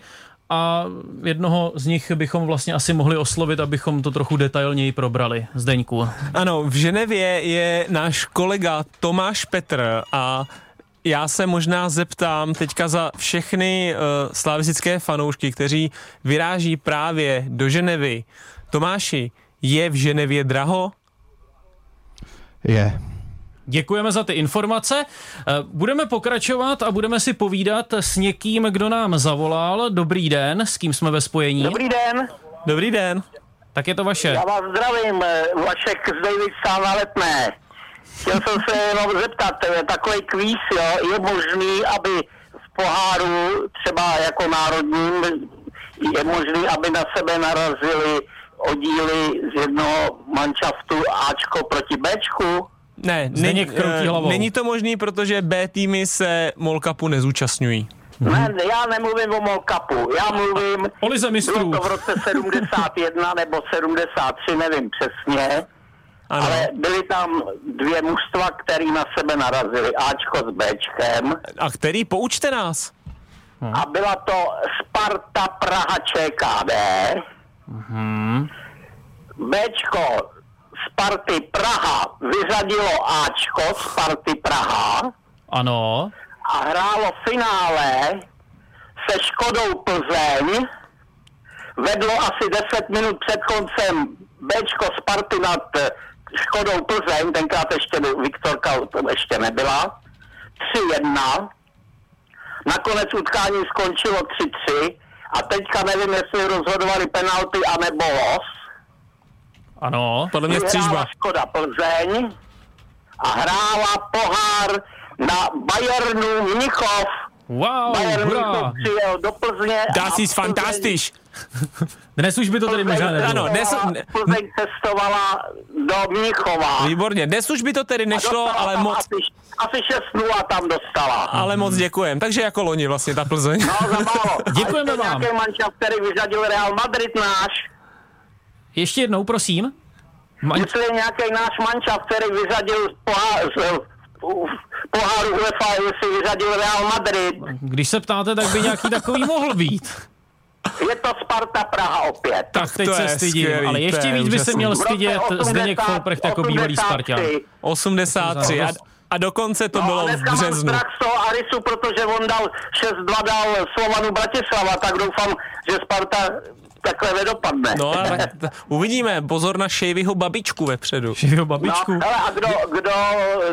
a jednoho z nich bychom vlastně asi mohli oslovit, abychom to trochu detailněji probrali. Zdeňku. Ano, v Ženevě je náš kolega Tomáš Petr a já se možná zeptám teďka za všechny uh, slavistické fanoušky, kteří vyráží právě do Ženevy. Tomáši, je v Ženevě draho? Je. Děkujeme za ty informace. Eh, Budeme pokračovat a budeme si povídat s někým, kdo nám zavolal. Dobrý den, s kým jsme ve spojení? Dobrý den, Dobrý den. Tak je to vaše. já vás zdravím, eh, Vašek z David na letné. Chtěl jsem se jenom zeptat, takový kvíz, jo, je možný, aby v poháru, třeba jako národním, je možný, aby na sebe narazili oddíly z jednoho manšaftu Ačko proti Bčku? Ne, není, hlavou. není to možný, protože B týmy se Mall Cupu nezúčastňují. Ne, já nemluvím o Molkapu, já mluvím... O lize mistrů. Bylo to v roce (laughs) 71 nebo 73, nevím přesně. Ano. Ale byly tam dvě mužstva, které na sebe narazily, Ačko s Bčkem. A který? Poučte nás. A byla to Sparta Praha ČKD. Bčko Sparty Praha vyřadilo Ačko Sparty Praha Ano. a hrálo finále se Škodou Plzeň. Vedlo asi 10 minut před koncem Bčko Sparty nad Škodou Plzeň, tenkrát ještě Viktorka to ještě nebyla. 3-1. Nakonec utkání skončilo 3-3 a teďka nevím, jestli rozhodovali penalty anebo los. Ano. Podle mě střížba. Škoda Plzeň a hrála pohár na Bayernu Mnichov. Wow, Bayern hurá. Přijel do Plzně. Das a ist Plzeň- fantastisch. (laughs) Dnes už by to tady možná nebylo. Ano, dnes- Plzeň cestovala do Mnichova. Výborně. Dnes už by to tedy nešlo, ale moc, Asi, asi 6-0 tam dostala. ale moc děkujem. Takže jako loni vlastně ta Plzeň. No, za málo. (laughs) Děkujeme vám. Nějaký manšaft, který vyřadil Real Madrid náš. Ještě jednou, prosím. Ma- Jestli je nějaký náš manšaft, který vyřadil z poháru UEFA, jestli vyřadil Real Madrid. Když se ptáte, tak by nějaký takový mohl být. Je to Sparta Praha opět. Tak teď to se je stydím, skvělý, ale ještě je víc by se měl stydět Zdeněk 80 Folprecht jako bývalý 83. Spartan. 83 a, a dokonce to No, bylo v dneska mám březnu. strach z toho Arisu, protože on dal 6-2 dal Slovanu Bratislava, tak doufám, že Sparta takhle nedopadne. No, ale tak, (laughs) t- uvidíme. Pozor na Šejvyho babičku vepředu. Jeho babičku. No, hele, a kdo, kdo,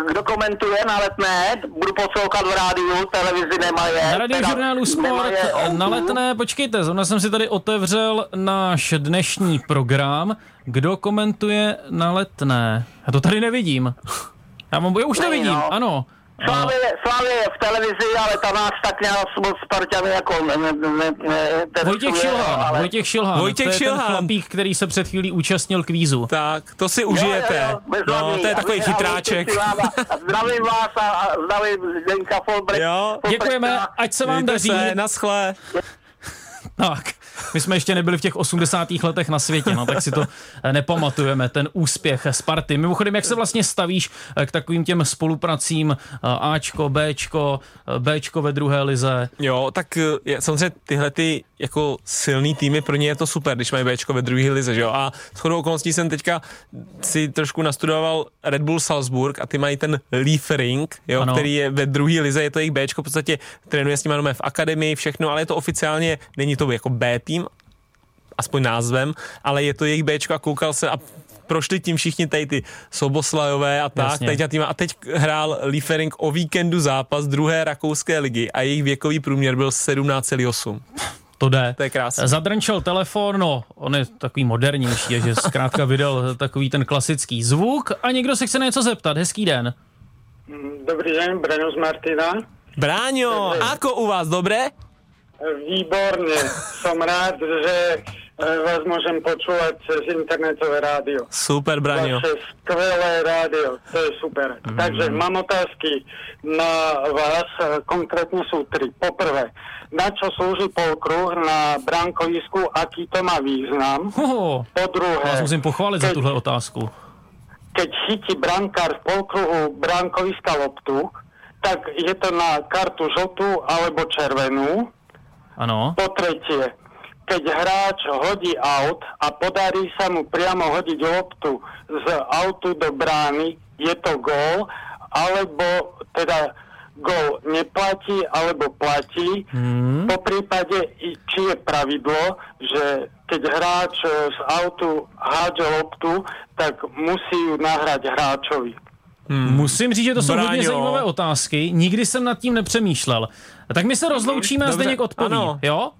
kdo komentuje na letné? Budu poslouchat v rádiu, televizi nemají. Na radiožurnálu Sport na letné, počkejte, zrovna jsem si tady otevřel náš dnešní program. Kdo komentuje na letné? Já to tady nevidím. Já, mám, já už to vidím, no. ano. Slávě, Slávě je v televizi, ale ta nás tak nějak moc Spartany jako ne, ne, ne, ne, Vojtěch Šilhán, ale- Vojtěch Šilhán, Vojtěch to je ten Šilhán. chlapík, který se před chvílí účastnil kvízu. Tak, to si užijete. Jo, jo, jo, No, to je takový a chytráček. A Zdravím vás a, a zdravím Zdenka Folbrecht. Jo. Děkujeme, ať se vám Mějte daří. se, naschle. Tak, my jsme ještě nebyli v těch 80. letech na světě, no tak si to eh, nepamatujeme, ten úspěch Sparty. Mimochodem, jak se vlastně stavíš eh, k takovým těm spolupracím eh, Ačko, Bčko, Bčko ve druhé lize? Jo, tak samozřejmě tyhle ty jako silný týmy, pro ně je to super, když mají Bčko ve druhé lize, že jo. A shodou okolností jsem teďka si trošku nastudoval Red Bull Salzburg a ty mají ten Liefering, jo, Ano. který je ve druhé lize, je to jejich Bčko, v podstatě trénuje s nimi v akademii, všechno, ale je to oficiálně, není to jako B tým, aspoň názvem, ale je to jejich Bčko a koukal se a prošli tím všichni tady ty Soboslajové a tak, Jasně. teď a, tým, a teď hrál Liefering o víkendu zápas druhé rakouské ligy a jejich věkový průměr byl 17,8. To jde. To je krásné. Zadrnčel telefon, no, on je takový modernější, že zkrátka vydal takový ten klasický zvuk a někdo se chce na něco zeptat. Hezký den. Dobrý den, Breno z Martina. Bráňo, ako u vás, dobré? Výborne, som rád, že e, vás môžem počúvať cez internetové rádio. Super, Bráňo. Vaše skvelé rádio, to je super. Mhm. Takže mám otázky na vás, konkrétne sú tri. Poprvé, na čo slúži polkruh na brankovisku, aký to má význam? Hoho, Po vás druhé, musím pochválit za tuhle otázku. keď chytí brankár v polkruhu brankoviska loptu, tak je to na kartu žltú alebo červenú. Ano. Po tretie, keď hráč hodí aut a podarí sa mu priamo hodiť loptu z autu do brány, je to gól, alebo teda gól neplatí, alebo platí. Hmm. Po prípade, či je pravidlo, že keď hráč z autu hádže loptu, tak musí ju nahrať hráčovi. Hmm. Musím říct, že to jsou Bráňo. hodně zajímavé otázky. Nikdy jsem nad tím nepřemýšlel. Tak my se rozloučíme a Dobře, Zdeněk odpoví. ano. Jo?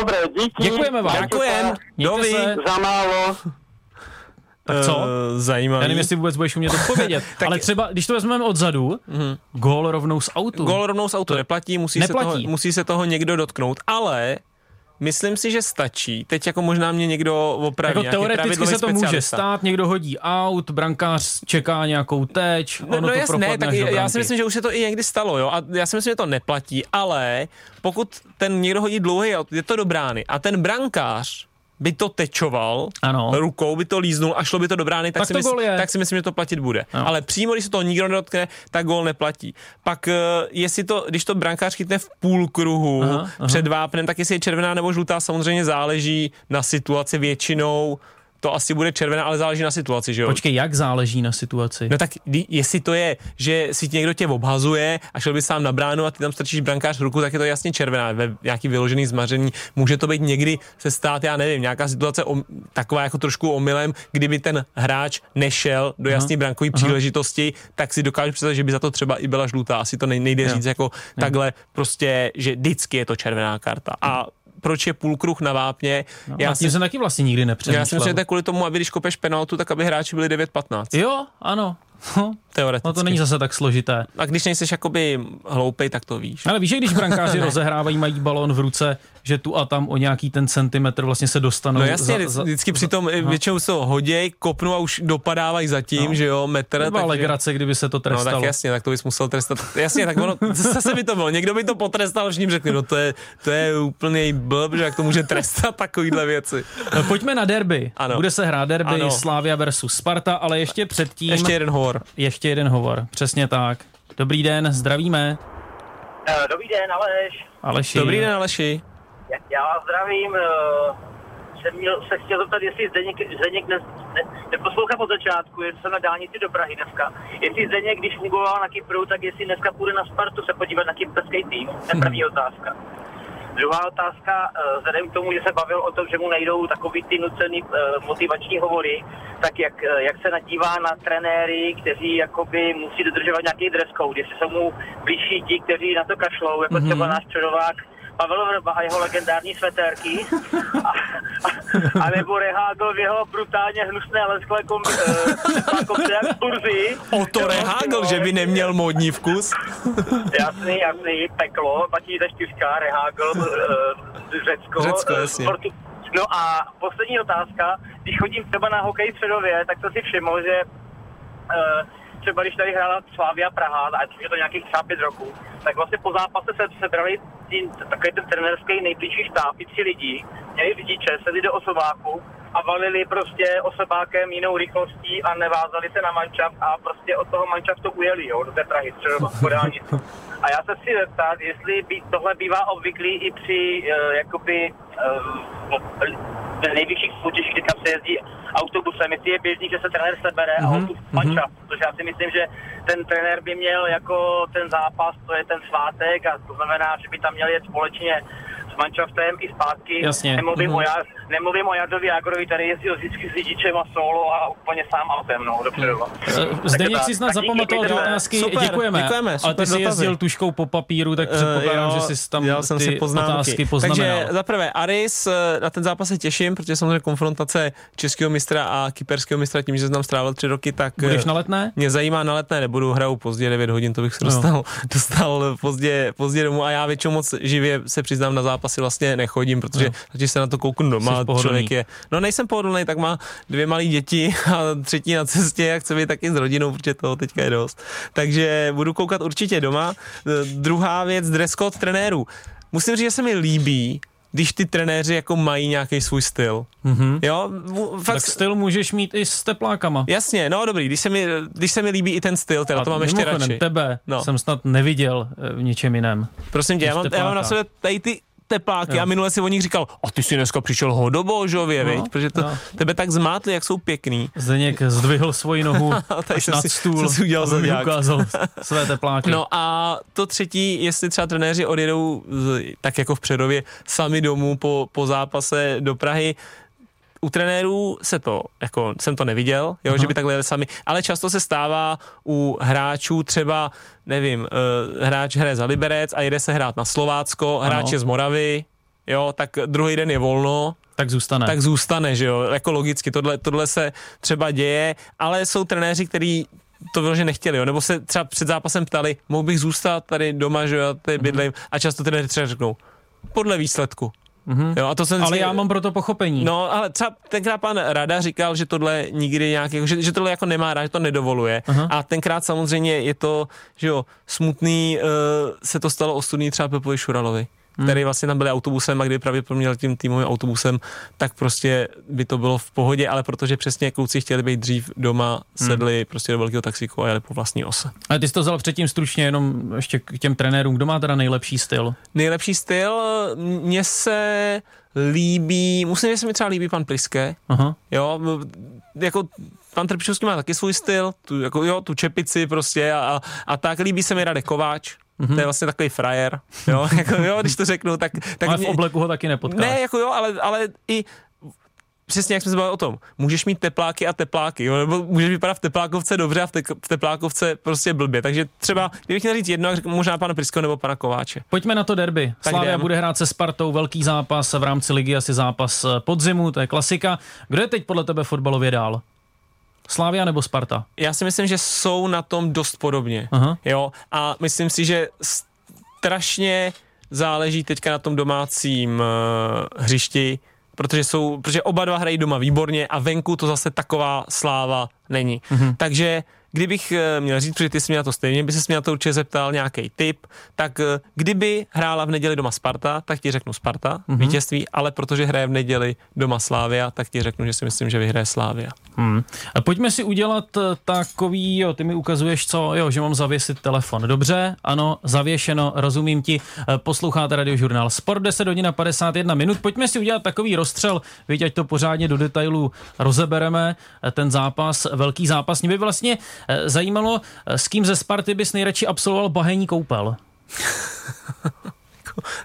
Dobre, díky. Děkujeme vám. Děkujem. Mějte Dovi. se. Za málo. Tak co? Eh, zajímavý. Já nevím, jestli vůbec budeš umět odpovědět. (laughs) Tak- Ale třeba, když to vezmeme odzadu, gól rovnou z autu. Gól rovnou z auto neplatí, musí, Se Neplatí. toho, musí se toho někdo dotknout, ale myslím si, že stačí. Teď jako možná mě někdo opraví. Jako teoreticky se to může stát, někdo hodí aut, brankář čeká nějakou teč, No, ono no to propadne ne, tak já branky. si myslím, že už se to i někdy stalo, jo, a já si myslím, že to neplatí, ale pokud ten někdo hodí dlouhý aut, je to do brány a ten brankář by to tečoval, Ano. rukou by to líznul a šlo by to do brány, tak, Tak si, to mysl, tak si myslím, že to platit bude. No. Ale přímo, když se toho nikdo nedotkne, tak gól neplatí. Pak, eh, jestli to, když to brankář chytne v půl kruhu Aha, aha. před vápnem, tak jestli je červená nebo žlutá, samozřejmě záleží na situaci většinou. To asi bude červená, ale záleží na situaci, že jo? Počkej, jak záleží na situaci? No tak jestli to je, že si tě někdo tě obhazuje a šel by sám na bránu a ty tam strčíš brankář ruku, tak je to jasně červená. Ve nějaký vyložený zmaření může to být někdy se stát, já nevím, nějaká situace om, taková jako trošku omylem, kdyby ten hráč nešel do jasné brankové příležitosti, tak si dokážu představit, že by za to třeba i byla žlutá. Asi to nej- nejde Jo. říct jako takhle prostě, že vždycky je to červená karta. A proč je půlkruh na vápně? No, já, si, jsem taky vlastně nikdy nepřemýšlel. já si myslím, že to je kvůli tomu, aby když kopeš penaltu, tak aby hráči byli 9-15. Jo, ano. (laughs) No, Teoreticky. no to není zase tak složité. A když nejsi jakoby hloupej, tak to víš. Ale víš, že když brankáři (laughs) rozehrávají, mají balón v ruce, že tu a tam o nějaký ten centimetr vlastně se dostanou. No jasně, za, za, vždycky přitom za, většinou se hoděj, kopnu a už dopadávají zatím, No. že jo, metr. to byla legrace, kdyby se to No trestalo. tak jasně, tak to bys musel trestat. Jasně, tak ono, (laughs) zase by to bylo. Někdo by to potrestal, všichni řekli, no to je, to je úplný blb, že jak to může trestat takovýhle věci. No, pojďme na derby. Ano. Bude se hrát derby Ano. Slavia versus Sparta, ale ještě předtím Ještě jeden hovor. Ještě jeden hovor. Přesně tak. Dobrý den, zdravíme. Eh, Dobrý den, Aleš. Aleši. Dobrý den, Aleši. Já- Já vás zdravím. eh, Jsem měl, se chtěl zeptat, jestli Zdeněk, Zdeněk ne, ne, neposlouchá od začátku, jestli jsem na dálnici do Prahy dneska. Jestli Zdeněk, když fungoval na Kypru, tak jestli dneska půjde na Spartu se podívat na kyperský tým. To je (laughs) první otázka. Druhá otázka, eh, vzhledem k tomu, že se bavil o tom, že mu nejdou takový ty nucený eh, motivační hovory, tak jak, eh, jak se nadívá na trenéry, kteří jakoby musí dodržovat nějaký dress code, jestli jsou mu blížší ti, kteří na to kašlou, jako mm-hmm. třeba náš středovák Pavel Vrba a jeho legendární svetérky, a, a, a nebo Rehágl v jeho brutálně hnusné lesklé kombi, uh, kombi jak burzy. O to rehágl, že by neměl módní vkus. Jasný, jasný, peklo, platí za čtyřka, Rehágl, uh, Řecko. Řecko, eh, jasně. Portu- No a poslední otázka, když chodím třeba na hokej v Středově, tak to si všiml, že eh, třeba když tady hrála Slavia Praha, a je to nějakých třeba pět roků, tak vlastně po zápase se sebrali takový ten trenerský nejbližší štáb, tři lidi, měli řidiče, sedli do osobáku a valili prostě osobákem jinou rychlostí a nevázali se na mančaft a prostě od toho mančaftu ujeli, jo, do té Prahy, třeba (laughs) po dálnici. A já se chci zeptat, jestli by tohle bývá obvyklý i při uh, jakoby uh, v nejvyšších soutěžích, kde kam se jezdí autobusem, jestli je běžný, že se trenér sebere a Mhm, on tu mančaft, protože já si myslím, že ten trenér by měl jako ten zápas, to je ten svátek a to znamená, že by tam měl jet společně s manšaftem i zpátky. Jasně. Nemluvím, Mhm. o, Jar, nemluvím o Jardovi Jágorovi, tady jezdil vždycky s řidičem a solo a úplně sám autem, no, dopředu. Eh, Zdeněk tak. si snad zapamatoval se. otázky. Super, děkujeme. děkujeme, Ale super ty jsi dotazy. jezdil tuškou po papíru, tak předpokládám, Eh, jo, že jsi tam dělal jsem ty si poznámky. otázky poznamenal. Takže za prvé Aris, eh, na ten zápas se těším, protože samozřejmě konfrontace českého mistra a kyperského mistra tím, že jsem tam strávil tři roky, tak eh, Budeš na letné? mě zajímá na letné, nebudu, hraju pozdě 9 hodin, to bych se No. dostal, (laughs) dostal pozdě, pozdě domů a já většinou moc živě se přiznám na zápasy vlastně nechodím, protože No. se na to kouknu doma, pohodlný. člověk je, no nejsem pohodlný, tak má dvě malé děti a třetí na cestě a chce být taky s rodinou, protože toho teďka je dost. Takže budu koukat určitě doma. Eh, Druhá věc, dress code trenérů. Musím říct, že se mi líbí, když ty trenéři jako mají nějaký svůj styl. Mhm. Jo, fakt, Tak styl můžeš mít i s teplákama. Jasně, no dobrý, když se mi, když se mi líbí i ten styl, teda A to mám ještě radši. tebe No. jsem snad neviděl eh, v ničem jiném. Prosím tě, já mám, já mám na sebe tady ty tepláky Jo. a minule si o nich říkal, a ty si dneska přišel hodobožově, No, no, protože to jo. tebe tak zmátli, jak jsou pěkný. Zdeněk zdvihl svoji nohu (laughs) až nad si- stůl, si udělal zadák. ukázal (laughs) své tepláky. No a to třetí, jestli třeba trenéři odjedou tak jako v Přerově sami domů po, po zápase do Prahy, u trenérů se to, jako jsem to neviděl, jo, že by takhle jeli sami, ale často se stává u hráčů třeba, nevím, uh, hráč hraje za Liberec a jede se hrát na Slovácko, hráč Ano. je z Moravy, jo, tak druhý den je volno, Tak zůstane. tak zůstane, že jo, jako logicky, tohle, tohle se třeba děje, ale jsou trenéři, kteří to vyloženě nechtěli, jo? nebo se třeba před zápasem ptali, mohl bych zůstat tady doma, že jo, tady bydlím, a často trenéři třeba řeknou, podle výsledku. Mm-hmm. Jo, a to jsem Ale si- já mám proto pochopení. No, ale třeba tenkrát pan Rada říkal, že tohle nikdy nějak, jako, že, že tohle jako nemá rád, že to nedovoluje. Aha. A tenkrát samozřejmě je to, že jo, smutný, uh, se to stalo ostudný třeba Pepovi Šuralovi. Hmm. který vlastně tam byli autobusem a kdy pravděpodobně jel tím týmovým autobusem, tak prostě by to bylo v pohodě, ale protože přesně kluci chtěli být dřív doma, Hmm. sedli prostě do velkého taxíku a jeli po vlastní ose. Ale ty jsi to vzal předtím stručně jenom ještě k těm trenérům. Kdo má teda nejlepší styl? Nejlepší styl, mně se líbí, musím říct, že se mi třeba líbí pan Pliske, Aha. Jo, jako pan Trpišovský má taky svůj styl, tu, jako, jo, tu čepici prostě a, a, a tak líbí se mi Radek Kováč, mm-hmm. to je vlastně takový frajer, jo, (laughs) jako, jo, když to řeknu, tak... tak Ale v obleku ho taky nepotkáš. Ne, jako jo, ale, ale i přesně jak jsme se bavili o tom, můžeš mít tepláky a tepláky, jo, nebo můžeš vypadat v teplákovce dobře a v, te, v teplákovce prostě blbě, takže třeba, kdybych měl říct jedno, možná pana Prisko nebo pana Kováče. Pojďme na to derby. Tak Slavia jdem. bude hrát se Spartou, velký zápas v rámci ligy, asi zápas eh, podzimu, to je klasika. Kdo je teď podle tebe fotbalově dál? Slávia nebo Sparta? já si myslím, že jsou na tom dost podobně. Aha. Jo, a myslím si, že strašně záleží teďka na tom domácím uh, hřišti, protože jsou, protože oba dva hrají doma výborně a venku to zase taková sláva není. Mm-hmm. Takže kdybych eh, měl říct, protože ty jsi mě na to stejně, by se mě na to určitě zeptal nějaký tip, tak eh, kdyby hrála v neděli doma Sparta, tak ti řeknu Sparta, mm-hmm. vítězství, ale protože hraje v neděli doma Slávia, tak ti řeknu, že si myslím, že vyhraje Slávia. Hmm. A pojďme si udělat eh, takový, jo, ty mi ukazuješ co, jo, že mám zavěsit telefon. Dobře, ano, zavěšeno, rozumím ti. Posloucháte radiožurnál Sport 10 hodin a 51 minut. Pojďme si udělat takový rozstřel, viď, ať to pořádně do detailu rozebereme, ten zápas, velký zápas. Mě by vlastně zajímalo, eh, s kým ze Sparty bys nejradši absolvoval bahenní koupel.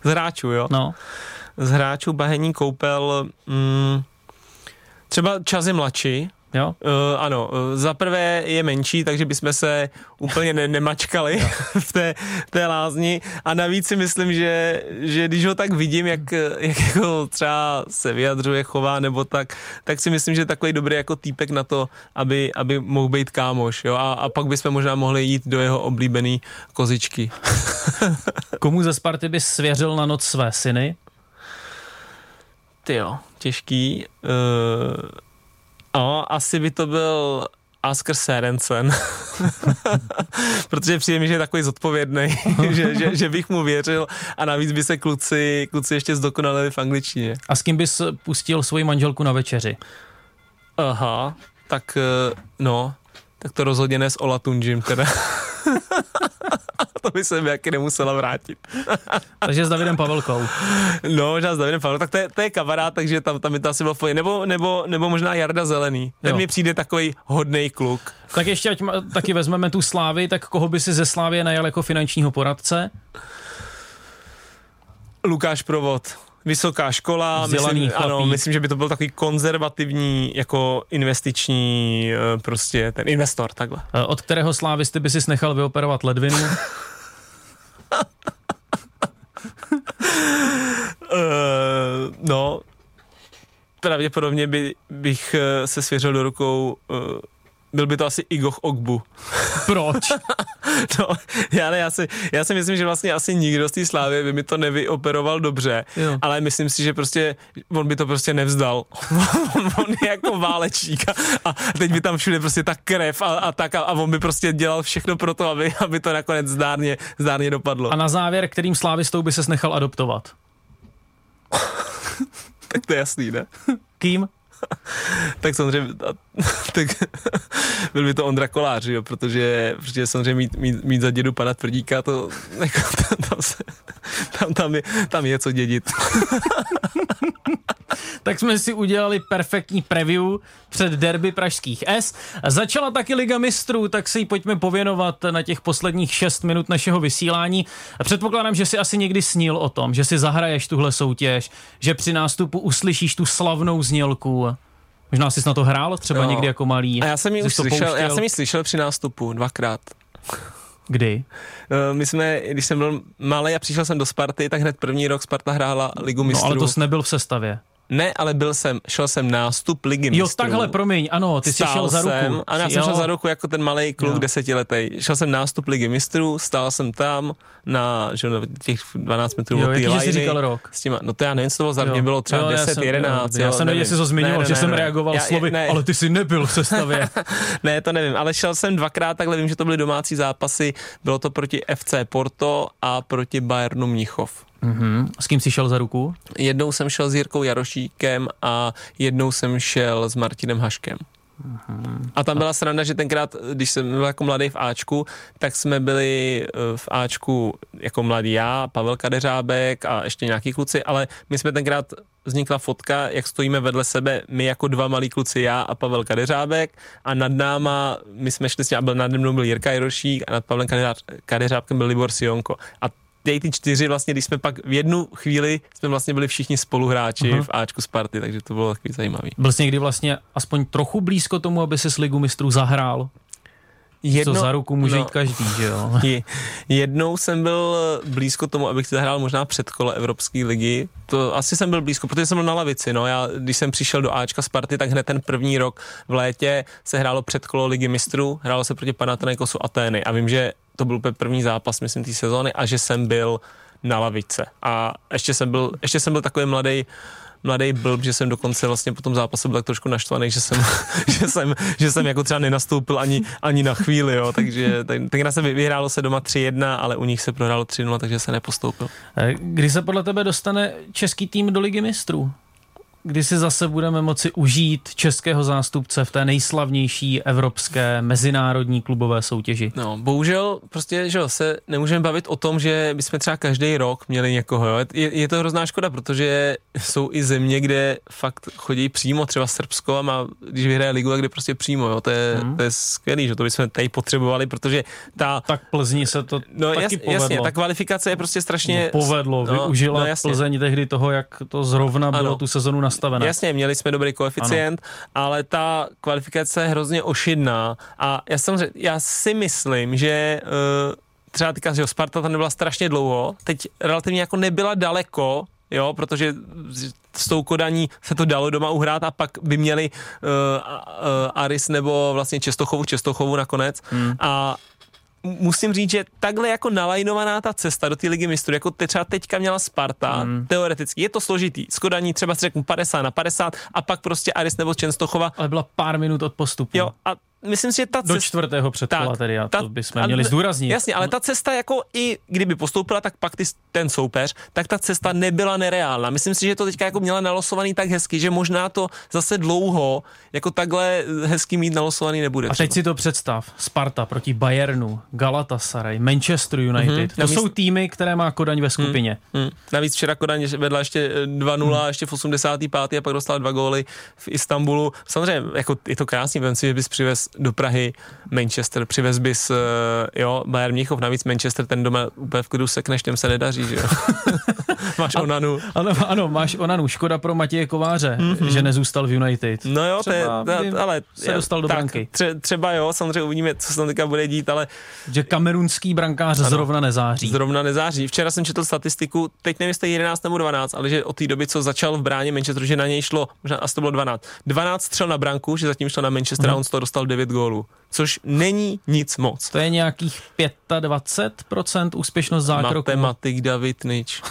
Z hráčů, jo? No, z hráčů bahenní koupel mm, třeba Čazy mladší, jo. Uh, ano, uh, za prvé je menší, takže bychom se úplně ne- nemačkali (laughs) v té, té lázni a navíc si myslím, že, že když ho tak vidím, jak, jak jako třeba se vyjadřuje, chová nebo tak, tak si myslím, že je takový dobrý jako týpek na to, aby, aby mohl být kámoš, jo, a, a pak bychom možná mohli jít do jeho oblíbený kozičky. (laughs) Komu ze Sparty bys svěřil na noc své syny? Ty jo, těžký. Uh, no, asi by to byl Asker Serencen. (laughs) Protože přijde mi, že je takový zodpovědný, (laughs) že, že, že, bych mu věřil a navíc by se kluci, kluci ještě zdokonalili v angličtině. A s kým bys pustil svoji manželku na večeři? Aha, tak eh, no, tak to rozhodně ne s Olatunjim teda. (laughs) (laughs) to by se mi jaký nemusela vrátit. (laughs) Takže s Davidem Pavelkou. No, možná s Davidem Pavlem, tak to je, to je kamarád, takže tam, tam mi to asi bylo pohodě. nebo, nebo, nebo možná Jarda Zelený. Ten Jo. mi přijde takový hodný kluk. Tak ještě, ať ma, taky vezmeme tu Slávy, tak koho by si ze Slávy najal jako finančního poradce? Lukáš Provod. Vysoká škola, Vzdělaný myslím, ano, myslím, že by to byl takový konzervativní jako investiční eh, prostě ten investor, takhle. Eh, Od kterého Slávisty by si nechal vyoperovat ledvinu? (laughs) Uh, no, pravděpodobně by, bych eh, se svěřil do rukou, uh, byl by to asi Igoch Ogbu. Proč? (laughs) No, já, ne, já, si, já si myslím, že vlastně asi nikdo z té slávy by mi to nevyoperoval dobře, Jo. ale myslím si, že prostě on by to prostě nevzdal. (laughs) on, je jako válečník a, a teď by tam všude prostě ta krev a, a tak a, a on by prostě dělal všechno pro to, aby, aby to nakonec zdárně, zdárně dopadlo. A na závěr, kterým Slávistou by se nechal adoptovat? (laughs) Tak to je jasný, ne? Kým? (laughs) tak samozřejmě, (laughs) tak (laughs) byl by to Ondra Kolář, jo, protože, protože samozřejmě mít, mít, mít za dědu pana Tvrdíka, to jako, tam, tam, se, tam, tam, je, tam je co dědit. (laughs) Tak jsme si udělali perfektní preview před derby pražských S. Začala taky Liga mistrů, tak se jí pojďme pověnovat na těch posledních 6 minut našeho vysílání. Předpokládám, že si asi někdy snil o tom, že si zahraješ tuhle soutěž, že při nástupu uslyšíš tu slavnou znělku. Možná jsi na to hrál třeba Jo. někdy jako malý. A já jsem ji už slyšel, já jsem ji slyšel při nástupu dvakrát. Kdy? Eh, My jsme, když jsem byl malý a přišel jsem do Sparty, tak hned první rok Sparta hrála Ligu No mistrů. ale to jsi nebyl v sestavě. Ne, ale byl jsem, šel jsem nástup Ligy Jo, mistrů. takhle, promiň, ano, ty jsi šel za ruku. Jsem, ano, já jsem Jo. šel za ruku jako ten malý kluk Jo. desetiletý. Šel jsem nástup Ligy mistrů, stál jsem tam na že, jo, na těch 12 metrů Jo, od jaký jsi říkal rok? S těma, no to já nevím, co to bylo za Jo. mě, bylo třeba Jo, já 10, jsem- 11. jo, Já jsem nevěděl, jestli to zmiňoval, že jsem reagoval Já- slovy, ne, ale ty jsi nebyl v sestavě. (laughs) ne, to nevím, ale šel jsem dvakrát, takhle vím, že to byly domácí zápasy. Bylo to proti FC Porto a proti Bayernu Mnichov. Mhm. S kým jsi šel za ruku? Jednou jsem šel s Jirkou Jarošíkem a jednou jsem šel s Martinem Haškem. A tam byla sranda, že tenkrát, když jsem byl jako mladý v Ačku, tak jsme byli eh, v Ačku jako mladý já, Pavel Kadeřábek a ještě nějaký kluci, ale my jsme tenkrát vznikla fotka, jak stojíme vedle sebe, my jako dva malí kluci, já a Pavel Kadeřábek a nad náma, my jsme šli s ním, a byl nad mnou byl Jirka Jarošík a nad Pavlem Kadeřáb, Kadeřábkem byl Libor Sionko. A ty, ty čtyři vlastně, když jsme pak v jednu chvíli jsme vlastně byli všichni spoluhráči Aha. v Ačku Sparty, takže to bylo takový zajímavý. Byl jsi někdy vlastně aspoň trochu blízko tomu, aby si s Ligu mistrů zahrál? Co za ruku může no. jít každý, že jo? (laughs) Je- Jednou jsem byl blízko tomu, abych si zahrál možná předkole Evropské ligy. To asi jsem byl blízko, protože jsem byl na lavici. No. Já, když jsem přišel do Ačka Sparty, tak hned ten první rok v létě se hrálo předkolo ligy mistrů, hrálo se proti Panathinaikosu Atény a vím, že to byl úplně první zápas, myslím, té sezóny a že jsem byl na lavice. A ještě jsem byl, ještě jsem byl takový mladý mladý blb, že jsem dokonce vlastně po tom zápase byl tak trošku naštvaný, že jsem, (laughs) že jsem, že jsem jako třeba nenastoupil ani, ani na chvíli, jo, takže ten- tenkrát se vy- vyhrálo se doma 3-1, ale u nich se prohrálo 3-0, takže se nepostoupil. Eh, Kdy se podle tebe dostane český tým do Ligy mistrů? Kdy si zase budeme moci užít českého zástupce v té nejslavnější evropské mezinárodní klubové soutěži? No, bohužel prostě, že se nemůžeme bavit o tom, že bychom třeba každý rok měli někoho, jo. Je, je to hrozná škoda, protože jsou i země, kde fakt chodí přímo, třeba Srbsko a má, když vyhraje ligu, tak jde prostě přímo, jo. To je, Hmm. to je skvělý, že to bychom tady potřebovali, protože ta, Tak Plzni se to no taky jas, povedlo. jasně, ta kvalifikace je prostě strašně... No, povedlo, no, využila no, jasně. Plzeň tehdy toho, jak to zrovna bylo Ano. tu sezonu nastavené. Jasně, měli jsme dobrý koeficient, ano. ale ta kvalifikace je hrozně ošidná a já, samozřejmě, já si myslím, že uh, třeba teďka, že Sparta tam nebyla strašně dlouho, teď relativně jako nebyla daleko, jo, protože s tou Kodaní se to dalo doma uhrát a pak by měli uh, uh, Aris nebo vlastně Čestochovu, Čestochovu nakonec hmm. a musím říct, že takhle jako nalajnovaná ta cesta do té ligy mistrů, jako te, třeba teďka měla Sparta, hmm. teoreticky, je to složitý. Skodaní třeba si řeknu 50 na 50 a pak prostě Aris nebo Čenstochova. Ale byla pár minut od postupu. Jo, a myslím si, že ta Do cesta... čtvrtého předkola Tak, tedy, a ta- to bychom ale- měli zdůraznit. Jasně, ale ta cesta jako i kdyby postoupila, tak pak ty, ten soupeř, tak ta cesta nebyla nereálna. Myslím si, že to teďka jako měla nalosovaný tak hezky, že možná to zase dlouho jako takhle hezky mít nalosovaný nebude. A teď si to představ. Sparta proti Bayernu, Galatasaray, Manchester United. Mhm. To Na míst- jsou týmy, které má Kodaň ve skupině. Hmm. Navíc včera Kodaň vedla ještě eh, 2-0, hmm. ještě v 85. a pak dostala dva góly v Istanbulu. Samozřejmě, jako je to krásný, vem si, že bys přivez do Prahy Manchester, přivez bys, eh, jo, Bayern Mnichov, navíc Manchester, ten doma úplně v klidu sekneš, těm se nedaří, že jo. (laughs) (laughs) Máš Onanu. Ano, ano, máš onanu. Škoda pro Matěje Kováře, mm-hmm. že nezůstal v United. No jo, to je, Třeba to, ale se dostal do tak, branky. Tře, třeba jo, samozřejmě uvidíme, co se tam teďka bude dít, ale Že kamerunský brankář ano. zrovna nezáří. Zrovna nezáří. Včera jsem četl statistiku, teď nevím, jestli 11 nebo 12, ale že od té doby, co začal v bráně Manchesteru, že na něj šlo, možná asi to bylo 12. 12 střel na branku, že zatím šlo na Manchester a on z toho dostal 9 gólů. Což není nic moc. To je nějakých 25% úspěšnost zákroku. Matematik David Nič.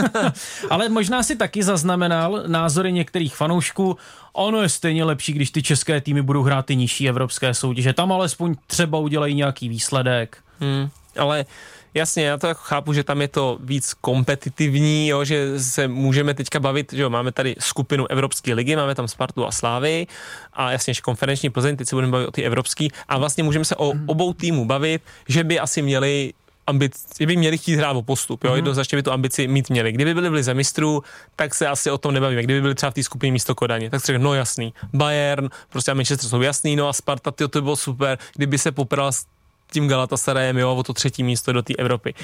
(laughs) Ale možná si taky zaznamenal názory některých fanoušků. Ono je stejně lepší, když ty české týmy budou hrát ty nižší evropské soutěže. Tam alespoň třeba udělají nějaký výsledek. Hmm, ale jasně, já to jako chápu, že tam je to víc kompetitivní, jo, že se můžeme teďka bavit, že jo, máme tady skupinu Evropské ligy, máme tam Spartu a Slávy a jasně, že konferenční Plzeň, teď se budeme bavit o ty evropský a vlastně můžeme se o obou týmů bavit, že by asi měli ambic, že by měli chtít hrát o postup, jo, jednoznačně by tu ambici mít měli. Kdyby byli v lize mistrů, tak se asi o tom nebavíme. Kdyby byli třeba v té skupině místo Kodaně, tak si řekl, no jasný, Bayern, prostě a Manchester jsou jasný, no a Sparta, tyjo, to by bylo super, kdyby se popral s tím Galatasarayem, jo, o to třetí místo do té Evropy.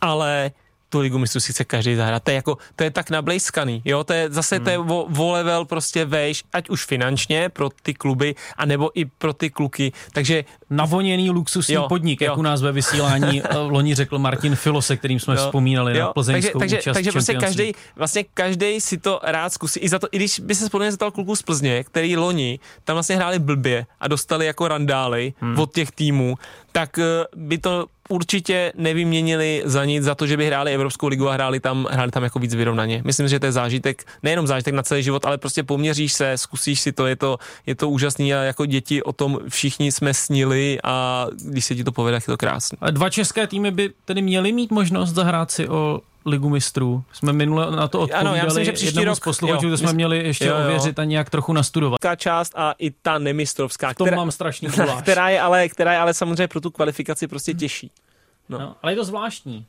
Ale tu ligu mistrů si chce každý zahrát. To je jako, to je tak nablejskaný, jo, to je zase to je Hmm. o, o level prostě vejš, ať už finančně pro ty kluby, anebo i pro ty kluky, takže Navoněný luxusní Jo, podnik, jak jo. u nás ve vysílání (laughs) eh, loni řekl Martin Filo, se kterým jsme Jo, vzpomínali na jo, plzeňskou takže, účast takže, takže prostě každý, vlastně každý si to rád zkusí. I, za to, I když by se spodně zeptal kluků z Plzně, který loni tam vlastně hráli blbě a dostali jako randály hmm. od těch týmů, tak eh, by to určitě nevyměnili za nic, za to, že by hráli Evropskou ligu a hráli tam, hráli tam jako víc vyrovnaně. Myslím, že to je zážitek, nejenom zážitek na celý život, ale prostě poměříš se, zkusíš si to, je to, je to úžasný a jako děti o tom všichni jsme snili a když se ti to povede, tak je to krásný. A Dva české týmy by tedy měly mít možnost zahrát si o Ligu mistrů. Jsme minule na to odpovídali Ano, já myslím, že příští rok- z posluchačů, to jsme měli ještě jo, jo. ověřit a nějak trochu nastudovat. Velká část a i ta nemistrovská, V tom mám strašný (laughs) která je, ale, která je ale samozřejmě pro tu kvalifikaci prostě těžší. No. No, ale je to zvláštní.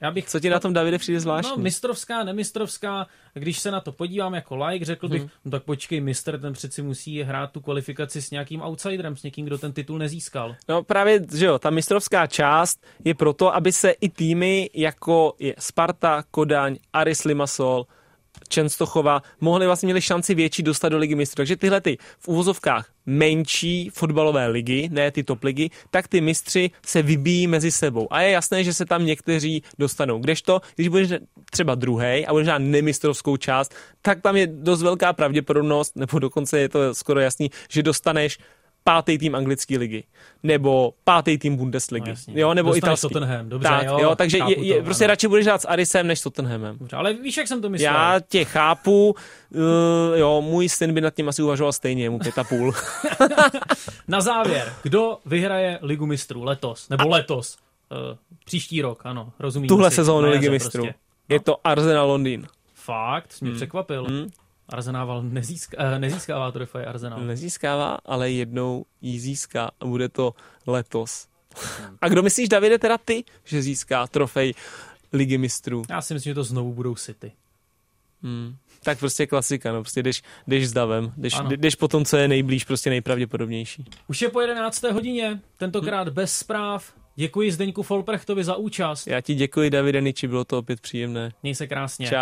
Já bych Co ti na tom, Davide, přijde zvláštní? No, mistrovská, nemistrovská, když se na to podívám jako like, řekl bych, Mhm. no tak počkej, mistr, ten přeci musí hrát tu kvalifikaci s nějakým outsiderem, s někým, kdo ten titul nezískal. No právě, že jo, ta mistrovská část je proto, aby se i týmy jako je Sparta, Kodaň, Aris Limassol, Čenstochova mohli vlastně měli šanci větší dostat do ligy mistrů. Takže tyhle ty v úvozovkách menší fotbalové ligy, ne ty top ligy, tak ty mistři se vybíjí mezi sebou. A je jasné, že se tam někteří dostanou. Kdežto, když budeš třeba druhý a budeš hrát nemistrovskou část, tak tam je dost velká pravděpodobnost, nebo dokonce je to skoro jasný, že dostaneš pátý tým anglické ligy, nebo pátý tým Bundesligy, No, jasně. jo, nebo Dostaneš italský. Tottenham, dobře, tak, jo, jo, takže je, je, to, prostě ano. radši budeš hrát s Arisem než s Tottenhamem. Dobře, ale víš, jak jsem to myslel? Já tě chápu, uh, jo, můj syn by nad tím asi uvažoval stejně, mu pět a půl. (laughs) Na závěr, kdo vyhraje Ligu mistrů letos, nebo letos, uh, příští rok, ano, rozumím. Tuhle sezónu Ligy mistrů. Prostě. Je to Arsenal Londýn. Fakt, jsi mě překvapil. Hmm. Arsenal nezíská, uh, nezískává trofej Arsenal. Nezískává, ale jednou ji získá a bude to letos. A kdo myslíš, Davide, teda ty, že získá trofej Ligy mistrů? Já si myslím, že to znovu budou City. Hmm. Tak prostě klasika, no, prostě jdeš, jdeš s davem, jdeš, Ano. jdeš po tom, co je nejblíž, prostě nejpravděpodobnější. Už je po 11. hodině, tentokrát Hmm. bez zpráv. Děkuji Zdeňku Folprechtovi za účast. Já ti děkuji, Davide Niči, bylo to opět příjemné. Měj se krásně. Čau.